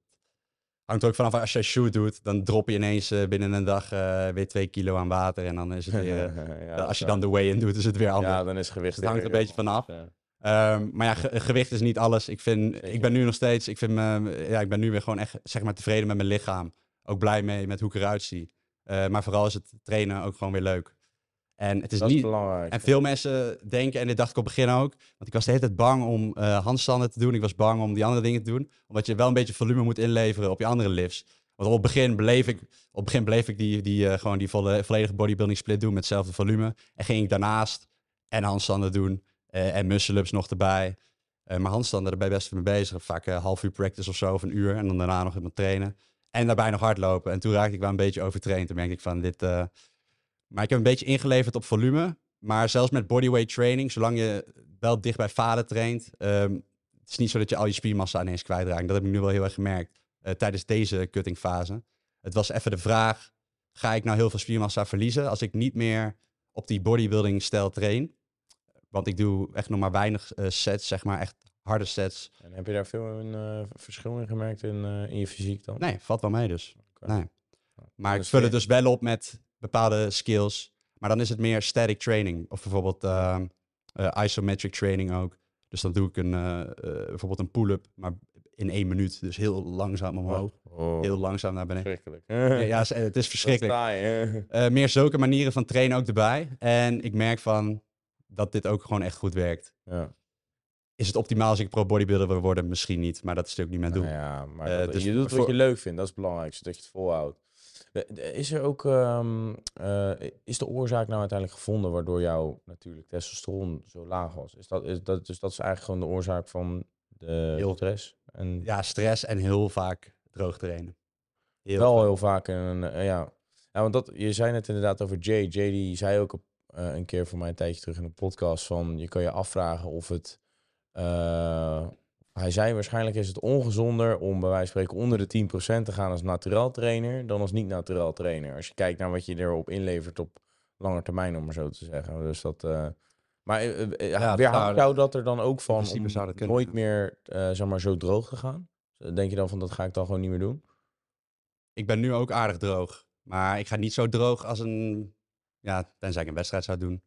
hangt er ook vanaf als je shoot doet. Dan drop je ineens eh, binnen een dag eh, weer 2 kilo aan water. En dan is het weer... eh, Ja, als je dan de weigh-in doet, is het weer anders. Ja, dan is gewicht. Dus het hangt er een beetje vanaf. Ja. Ehm, maar ja, ge- gewicht is niet alles. Ik, vind, Zeker. ik ben nu nog steeds, ik, vind me, ja, ik ben nu weer gewoon echt zeg maar, tevreden met mijn lichaam. Ook blij mee met hoe ik eruit zie. Maar vooral is het trainen ook gewoon weer leuk. En het is Dat is niet. belangrijk. En veel mensen denken, en dit dacht ik op het begin ook, want ik was de hele tijd bang om eh, handstanden te doen. Ik was bang om die andere dingen te doen, omdat je wel een beetje volume moet inleveren op je andere lifts. Want op het begin bleef ik, op het begin bleef ik die, die, eh, gewoon die volle, volledige bodybuilding split doen met hetzelfde volume. En ging ik daarnaast en handstanden doen eh, en muscle-ups nog erbij. Maar handstanden, daar ben je best mee bezig. Vaak een half uur practice of zo, of een uur. En dan daarna nog met trainen. En daarbij nog hardlopen. En toen raakte ik wel een beetje overtraind. Toen merkte ik van dit... Maar ik heb een beetje ingeleverd op volume. Maar zelfs met bodyweight training, zolang je wel dicht bij vaden traint... ehm, het is niet zo dat je al je spiermassa ineens kwijtraakt. Dat heb ik nu wel heel erg gemerkt eh, tijdens deze cuttingfase. Het was even de vraag, ga ik nou heel veel spiermassa verliezen... als ik niet meer op die bodybuilding stijl train? Want ik doe echt nog maar weinig eh, sets, zeg maar echt harde sets. En heb je daar veel een eh, verschil in gemerkt in, in je fysiek dan? Nee, valt wel mee dus. Nee. Maar Dat ik vul het dus wel op met bepaalde skills. Maar dan is het meer static training. Of bijvoorbeeld ehm, eh, isometric training ook. Dus dan doe ik een, eh, eh, bijvoorbeeld een pull-up, maar in één minuut. Dus heel langzaam omhoog. Oh, Heel langzaam naar beneden. verschrikkelijk. Ja, ja, het is- verschrikkelijk. Meer zulke manieren van trainen ook erbij. En ik merk van dat dit ook gewoon echt goed werkt. Ja. Is het optimaal als ik pro bodybuilder wil worden? Misschien niet, maar dat is natuurlijk niet mijn doel. Nou ja, maar dat- dus je doet wat voor- je leuk vindt, dat is het belangrijkste, dat je het volhoudt. Eh, Is er ook, ehm, eh, is de oorzaak nou uiteindelijk gevonden waardoor jouw natuurlijk testosteron zo laag was? Is dat, is dat, dus dat is eigenlijk gewoon de oorzaak van de Heel- stress? En Ja, stress en heel vaak droog trainen. Heel wel vaak. heel vaak een, eh, ja. ja, want dat, je zei net inderdaad over Jay. Jay die zei ook op, een keer voor mij een tijdje terug in de podcast van, je kan je afvragen of het, hij zei waarschijnlijk is het ongezonder om bij wijze van spreken onder de 10% te gaan als naturel trainer dan als niet naturel trainer. Als je kijkt naar wat je erop inlevert op lange termijn, om maar zo te zeggen. Dus dat, eh, maar eh, eh, Ja, weerhoudt jou dat er dan ook van om kunnen, nooit meer zeg maar, zo droog te gaan? Denk je dan van dat ga ik dan gewoon niet meer doen? Ik ben nu ook aardig droog. Maar ik ga niet zo droog als een... Ja, tenzij ik een wedstrijd zou doen.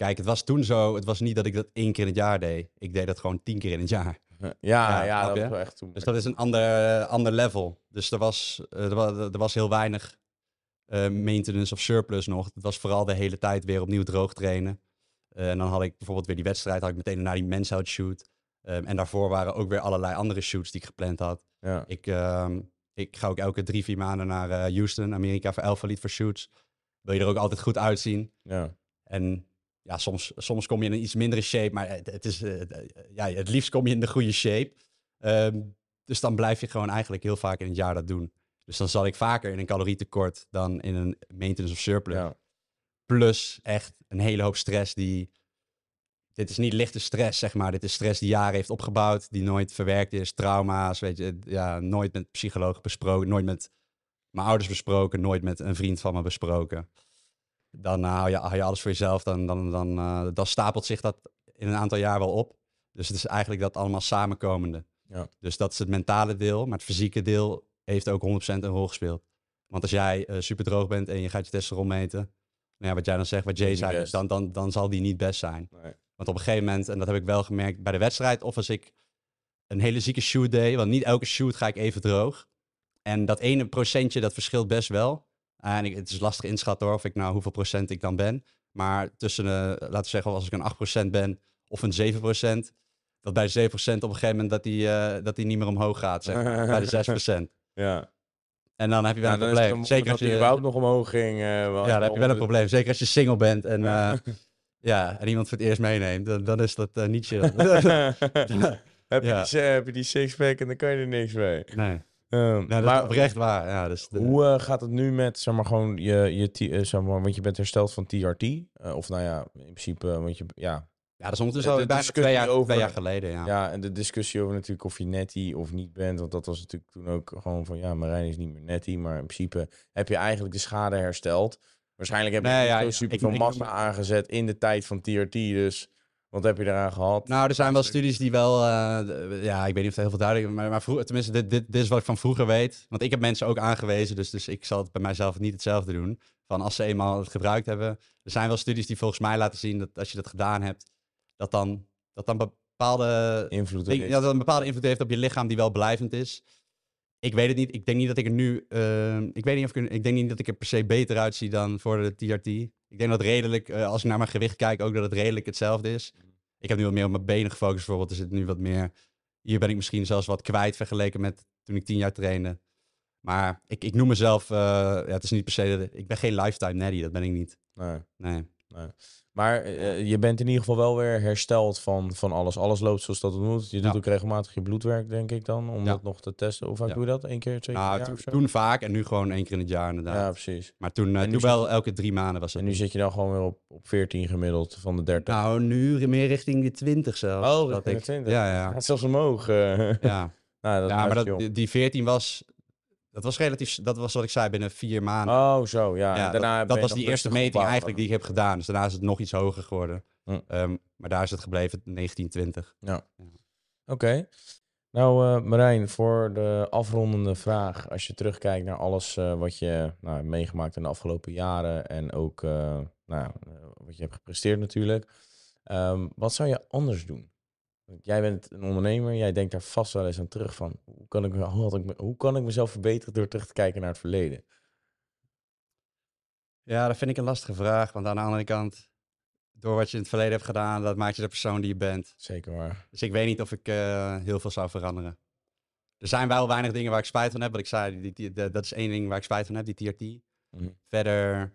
Kijk, het was toen zo. Het was niet dat ik dat één keer in het jaar deed. Ik deed dat gewoon tien keer in het jaar. Ja, ja, dat is wel echt toen. Dus dat is een ander, ander level. Dus er was, eh, er was, er was heel weinig eh, maintenance of surplus nog. Het was vooral de hele tijd weer opnieuw droog trainen. Eh, en dan had ik bijvoorbeeld weer die wedstrijd, had ik meteen naar die men's out shoot. Ehm, en daarvoor waren ook weer allerlei andere shoots die ik gepland had. Ja. Ik, ehm, ik ga ook elke drie, vier maanden naar Houston, Amerika voor Alpha Elite voor shoots. Wil je er ook altijd goed uitzien. Ja. En ja, soms, soms kom je in een iets mindere shape, maar het, het is, eh, eh, ja, het liefst kom je in de goede shape. Ehm, dus dan blijf je gewoon eigenlijk heel vaak in het jaar dat doen. Dus dan zal ik vaker in een calorietekort dan in een maintenance of surplus. Ja. Plus echt een hele hoop stress die... Dit is niet lichte stress, zeg maar. Dit is stress die jaren heeft opgebouwd, die nooit verwerkt is. Trauma's, weet je. Ja, nooit met psycholoog besproken, nooit met mijn ouders besproken, nooit met een vriend van me besproken. Dan eh, hou, je, hou je alles voor jezelf, dan, dan, dan, eh, dan stapelt zich dat in een aantal jaar wel op. Dus het is eigenlijk dat allemaal samenkomende. Ja. Dus dat is het mentale deel, maar het fysieke deel heeft ook 100% een rol gespeeld. Want als jij uh, super droog bent en je gaat je testosteron meten, nou ja, wat jij dan zegt, wat Jay zei, dan, dan, dan zal die niet best zijn. Nee. Want op een gegeven moment, en dat heb ik wel gemerkt bij de wedstrijd, of als ik een hele zieke shoot deed, want niet elke shoot ga ik even droog. En dat ene procentje, dat verschilt best wel. En ik, het is lastig inschatten hoor, of ik nou hoeveel procent ik dan ben. Maar tussen, uh, laten we zeggen, als ik een 8% ben of een 7%, dat bij de 7% op een gegeven moment dat die, uh, dat die niet meer omhoog gaat, zeg maar, bij de 6%. Ja. En dan heb je wel een probleem. Zeker als je überhaupt nog omhoog ging. Uh, ja, dan heb je wel een probleem. Zeker als je single bent en, uh, ja, en iemand voor het eerst meeneemt, dan, dan is dat niet chill. heb, je die, heb je die sixpack en dan kan je er niks mee. Nee. Ja, dat maar is oprecht waar. Ja, dus de... Hoe uh, gaat het nu met, zeg maar, gewoon je, je uh, zeg maar, want je bent hersteld van TRT. Uh, of nou ja, in principe, want je, ja. Ja, dat is ondertussen al bijna twee jaar, over, twee jaar geleden, ja. Ja, en de discussie over natuurlijk of je netty of niet bent. Want dat was natuurlijk toen ook gewoon van, ja, Marijn is niet meer netty. Maar in principe heb je eigenlijk de schade hersteld. Waarschijnlijk heb je nee, ja, super veel massa ik, aangezet in de tijd van TRT. Dus wat heb je eraan gehad? Nou, er zijn wel studies die wel, uh, ja, ik weet niet of het heel veel duidelijk is, maar, maar vroeger, tenminste, dit, dit, dit is wat ik van vroeger weet. Want ik heb mensen ook aangewezen, dus, dus ik zal het bij mijzelf niet hetzelfde doen. Van als ze eenmaal het gebruikt hebben. Er zijn wel studies die volgens mij laten zien dat als je dat gedaan hebt, dat dan, dat dan bepaalde invloed, denk, ja, dat een bepaalde invloed heeft op je lichaam die wel blijvend is. Ik weet het niet. Ik denk niet dat ik er nu. Uh, ik weet niet of ik, ik denk niet dat ik er per se beter uitzie dan voor de TRT. Ik denk dat redelijk, uh, als ik naar mijn gewicht kijk, ook dat het redelijk hetzelfde is. Ik heb nu wat meer op mijn benen gefocust bijvoorbeeld. Er zit nu wat meer... Hier ben ik misschien zelfs wat kwijt vergeleken met toen ik tien jaar trainde. Maar ik, ik noem mezelf... Uh, ja, het is niet per se... Ik ben geen lifetime natty, dat ben ik niet. Nee. Nee. nee. Maar uh, je bent in ieder geval wel weer hersteld van, van alles. Alles loopt zoals dat het moet. Je doet Ja. ook regelmatig je bloedwerk, denk ik dan, om Ja. dat nog te testen. Hoe vaak Ja. doe je dat? Eén keer, twee keer Nou, per jaar toen, of zo? toen vaak en nu gewoon één keer in het jaar inderdaad. Ja, precies. Maar toen, uh, toen zit wel elke drie maanden was het. En nu zit je dan gewoon weer op, op 14 gemiddeld van de 30. Nou, nu meer richting de 20 zelfs. oh, dat richting ik, de 20. Ja, ja. Gaat zelfs omhoog. eh. ja. nou, dat ja, maar dat, die 14 was... Dat was relatief... Dat was wat ik zei, binnen vier maanden. Oh, zo, ja. Ja, daarna dat, dat was die eerste meting opbouwen. eigenlijk die ik heb gedaan. Dus daarna is het nog iets hoger geworden. Hm. Ehm, maar daar is het gebleven, 1920. Oké. Nou, eh, Marijn, voor de afrondende vraag. Als je terugkijkt naar alles eh, wat je nou, hebt meegemaakt in de afgelopen jaren. En ook eh, nou, wat je hebt gepresteerd natuurlijk. Ehm, wat zou je anders doen? Jij bent een ondernemer. Jij denkt daar vast wel eens aan terug van. Hoe kan ik, hoe ik, hoe kan ik mezelf verbeteren door terug te kijken naar het verleden? Ja, dat vind ik een lastige vraag. Want aan de andere kant, door wat je in het verleden hebt gedaan, dat maakt je de persoon die je bent. Zeker waar. Dus ik weet niet of ik eh, heel veel zou veranderen. Er zijn wel weinig dingen waar ik spijt van heb. Wat ik zei, die, die- dat is één ding waar ik spijt van heb, die TRT. Mhm. Verder,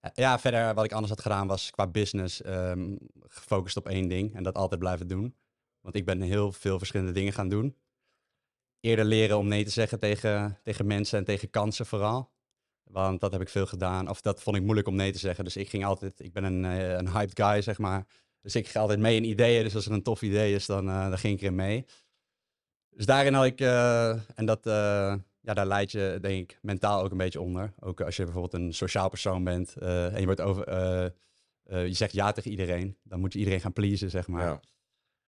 eh, ja, verder wat ik anders had gedaan was qua business ehm, gefocust op één ding. En dat altijd blijven doen. Want ik ben heel veel verschillende dingen gaan doen. Eerder leren om nee te zeggen tegen, tegen mensen en tegen kansen vooral. Want dat heb ik veel gedaan. Of dat vond ik moeilijk om nee te zeggen. Dus ik ging altijd, ik ben een, eh, een hyped guy, zeg maar. Dus ik ga altijd mee in ideeën. Dus als er een tof idee is, dan, eh, dan ging ik erin mee. Dus daarin had ik, eh, en dat, eh, ja, daar leid je denk ik mentaal ook een beetje onder. Ook als je bijvoorbeeld een sociaal persoon bent en je, wordt over, je zegt ja tegen iedereen. Dan moet je iedereen gaan pleasen, zeg maar. Ja.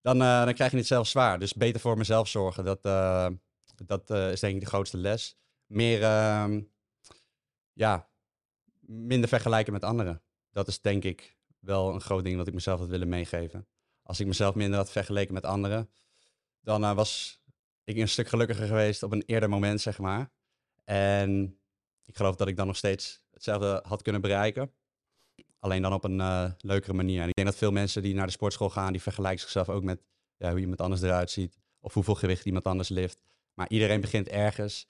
Dan, eh, dan krijg je het zelf zwaar. Dus beter voor mezelf zorgen. Dat, eh, dat eh, is denk ik de grootste les. Meer, ehm, ja, minder vergelijken met anderen. Dat is denk ik wel een groot ding dat ik mezelf had willen meegeven. Als ik mezelf minder had vergeleken met anderen, dan was ik een stuk gelukkiger geweest op een eerder moment, zeg maar. En ik geloof dat ik dan nog steeds hetzelfde had kunnen bereiken. Alleen dan op een eh, leukere manier. En ik denk dat veel mensen die naar de sportschool gaan, die vergelijken zichzelf ook met ja, hoe iemand anders eruit ziet. Of hoeveel gewicht iemand anders lift. Maar iedereen begint ergens.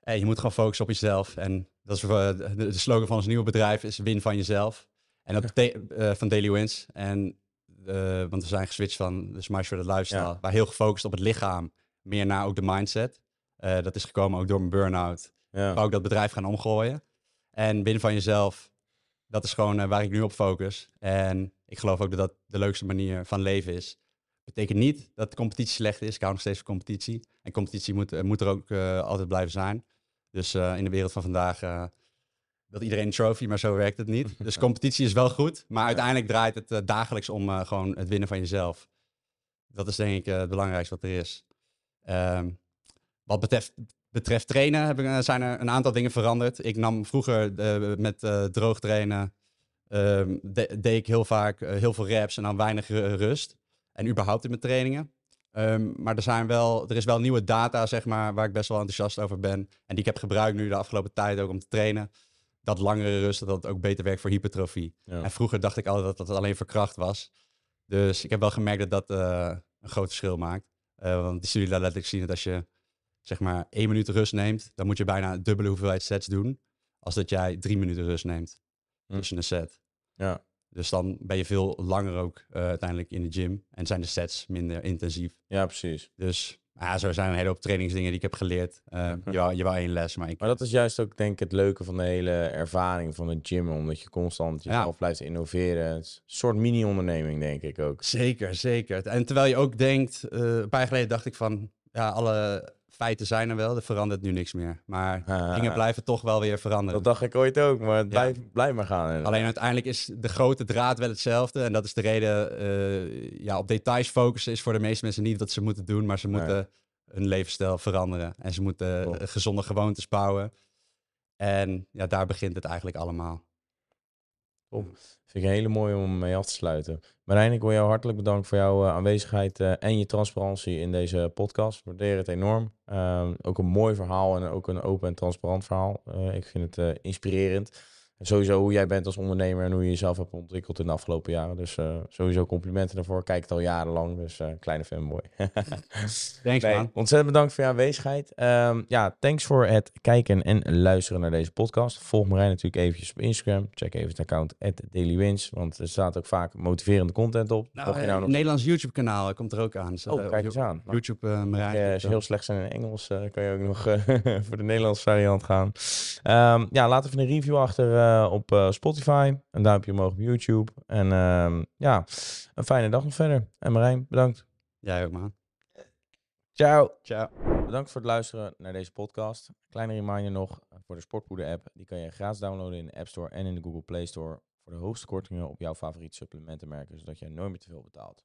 En je moet gewoon focussen op jezelf. En dat is eh, de, de slogan van ons nieuwe bedrijf is win van jezelf. En dat eh, van Daily Wins. En, want we zijn geswitcht van de Smash for the Lifestyle. Ja. Waar heel gefocust op het lichaam. Meer naar ook de mindset. Dat is gekomen ook door mijn burn-out. Ja. Wou ik dat bedrijf gaan omgooien. En win van jezelf. Dat is gewoon eh, waar ik nu op focus. En ik geloof ook dat dat de leukste manier van leven is. Betekent niet dat de competitie slecht is. Ik hou nog steeds van competitie. En competitie moet, eh, moet er ook eh, altijd blijven zijn. Dus in de wereld van vandaag eh wil iedereen een trophy, maar zo werkt het niet. Dus competitie is wel goed. Maar uiteindelijk draait het dagelijks om gewoon het winnen van jezelf. Dat is denk ik het belangrijkste wat er is. Ehm, wat betreft, betreft trainen heb ik, eh, zijn er een aantal dingen veranderd. Ik nam vroeger eh, met eh, droog trainen, ehm, de- deed ik heel vaak heel veel reps en dan weinig ru- rust. En überhaupt in mijn trainingen. Ehm, maar er, zijn wel, er is wel nieuwe data, zeg maar, waar ik best wel enthousiast over ben. En die ik heb gebruikt nu de afgelopen tijd ook om te trainen. Dat langere rust, dat dat ook beter werkt voor hypertrofie. Ja. En vroeger dacht ik altijd dat dat alleen voor kracht was. Dus ik heb wel gemerkt dat dat een groot verschil maakt. Want die studie laat letterlijk zien dat als je zeg maar één minuut rust neemt, dan moet je bijna dubbele hoeveelheid sets doen. Als dat jij drie minuten rust neemt Hm. tussen een set. Ja. Dus dan ben je veel langer ook eh, uiteindelijk in de gym. En zijn de sets minder intensief. ja, precies. Dus ja, zo zijn een hele hoop trainingsdingen die ik heb geleerd. Eh, je, wou, je wou één les, maar ik... Maar dat is juist ook denk ik het leuke van de hele ervaring van het gym. Omdat je constant jezelf blijft innoveren. Het is een soort mini-onderneming denk ik ook. Zeker, zeker. En terwijl je ook denkt, eh, een paar jaar geleden dacht ik van, ja, alle feiten zijn er wel, er verandert nu niks meer. Maar Ah, dingen blijven toch wel weer veranderen. Dat dacht ik ooit ook, maar het Ja. blijft blijft maar gaan. inderdaad. Alleen uiteindelijk is de grote draad wel hetzelfde. En dat is de reden, eh, ja, op details focussen is voor de meeste mensen niet wat ze moeten doen, maar ze Nee. moeten hun levensstijl veranderen. En ze moeten gezonde gewoontes bouwen. En ja, daar begint het eigenlijk allemaal. Vind ik een hele mooie om mee af te sluiten. Marijn, ik wil jou hartelijk bedanken voor jouw eh, aanwezigheid eh, en je transparantie in deze podcast. Ik waardeer het enorm. Ehm, ook een mooi verhaal en ook een open en transparant verhaal. Eh, ik vind het inspirerend. Sowieso hoe jij bent als ondernemer en hoe je jezelf hebt ontwikkeld in de afgelopen jaren. Dus eh, sowieso complimenten daarvoor. Kijk het al jarenlang, dus eh, kleine fanboy. Thanks Nee, man. ontzettend bedankt voor je aanwezigheid. Ehm, ja, thanks voor het kijken en luisteren naar deze podcast. Volg Marijn natuurlijk eventjes op Instagram. Check even het account @dailywins, want er staat ook vaak motiverende content op. Nou, Mocht je eh, nou nog... Nederlands YouTube kanaal komt er ook aan. Dus, Oh, kijk eens aan. Nou, YouTube uh, Marijn. als je heel slecht zijn in Engels, kan je ook nog voor de Nederlandse variant gaan. Ehm, ja, laat even een review achter op eh, Spotify. Een duimpje omhoog op YouTube. En ehm, ja, een fijne dag nog verder. En Marijn, bedankt. Jij ook man. Ciao. Ciao. Bedankt voor het luisteren naar deze podcast. Kleine reminder nog eh, voor de Sportpoeder app. Die kan je gratis downloaden in de App Store en in de Google Play Store. Voor de hoogste kortingen op jouw favoriete supplementenmerken, zodat je nooit meer te veel betaalt.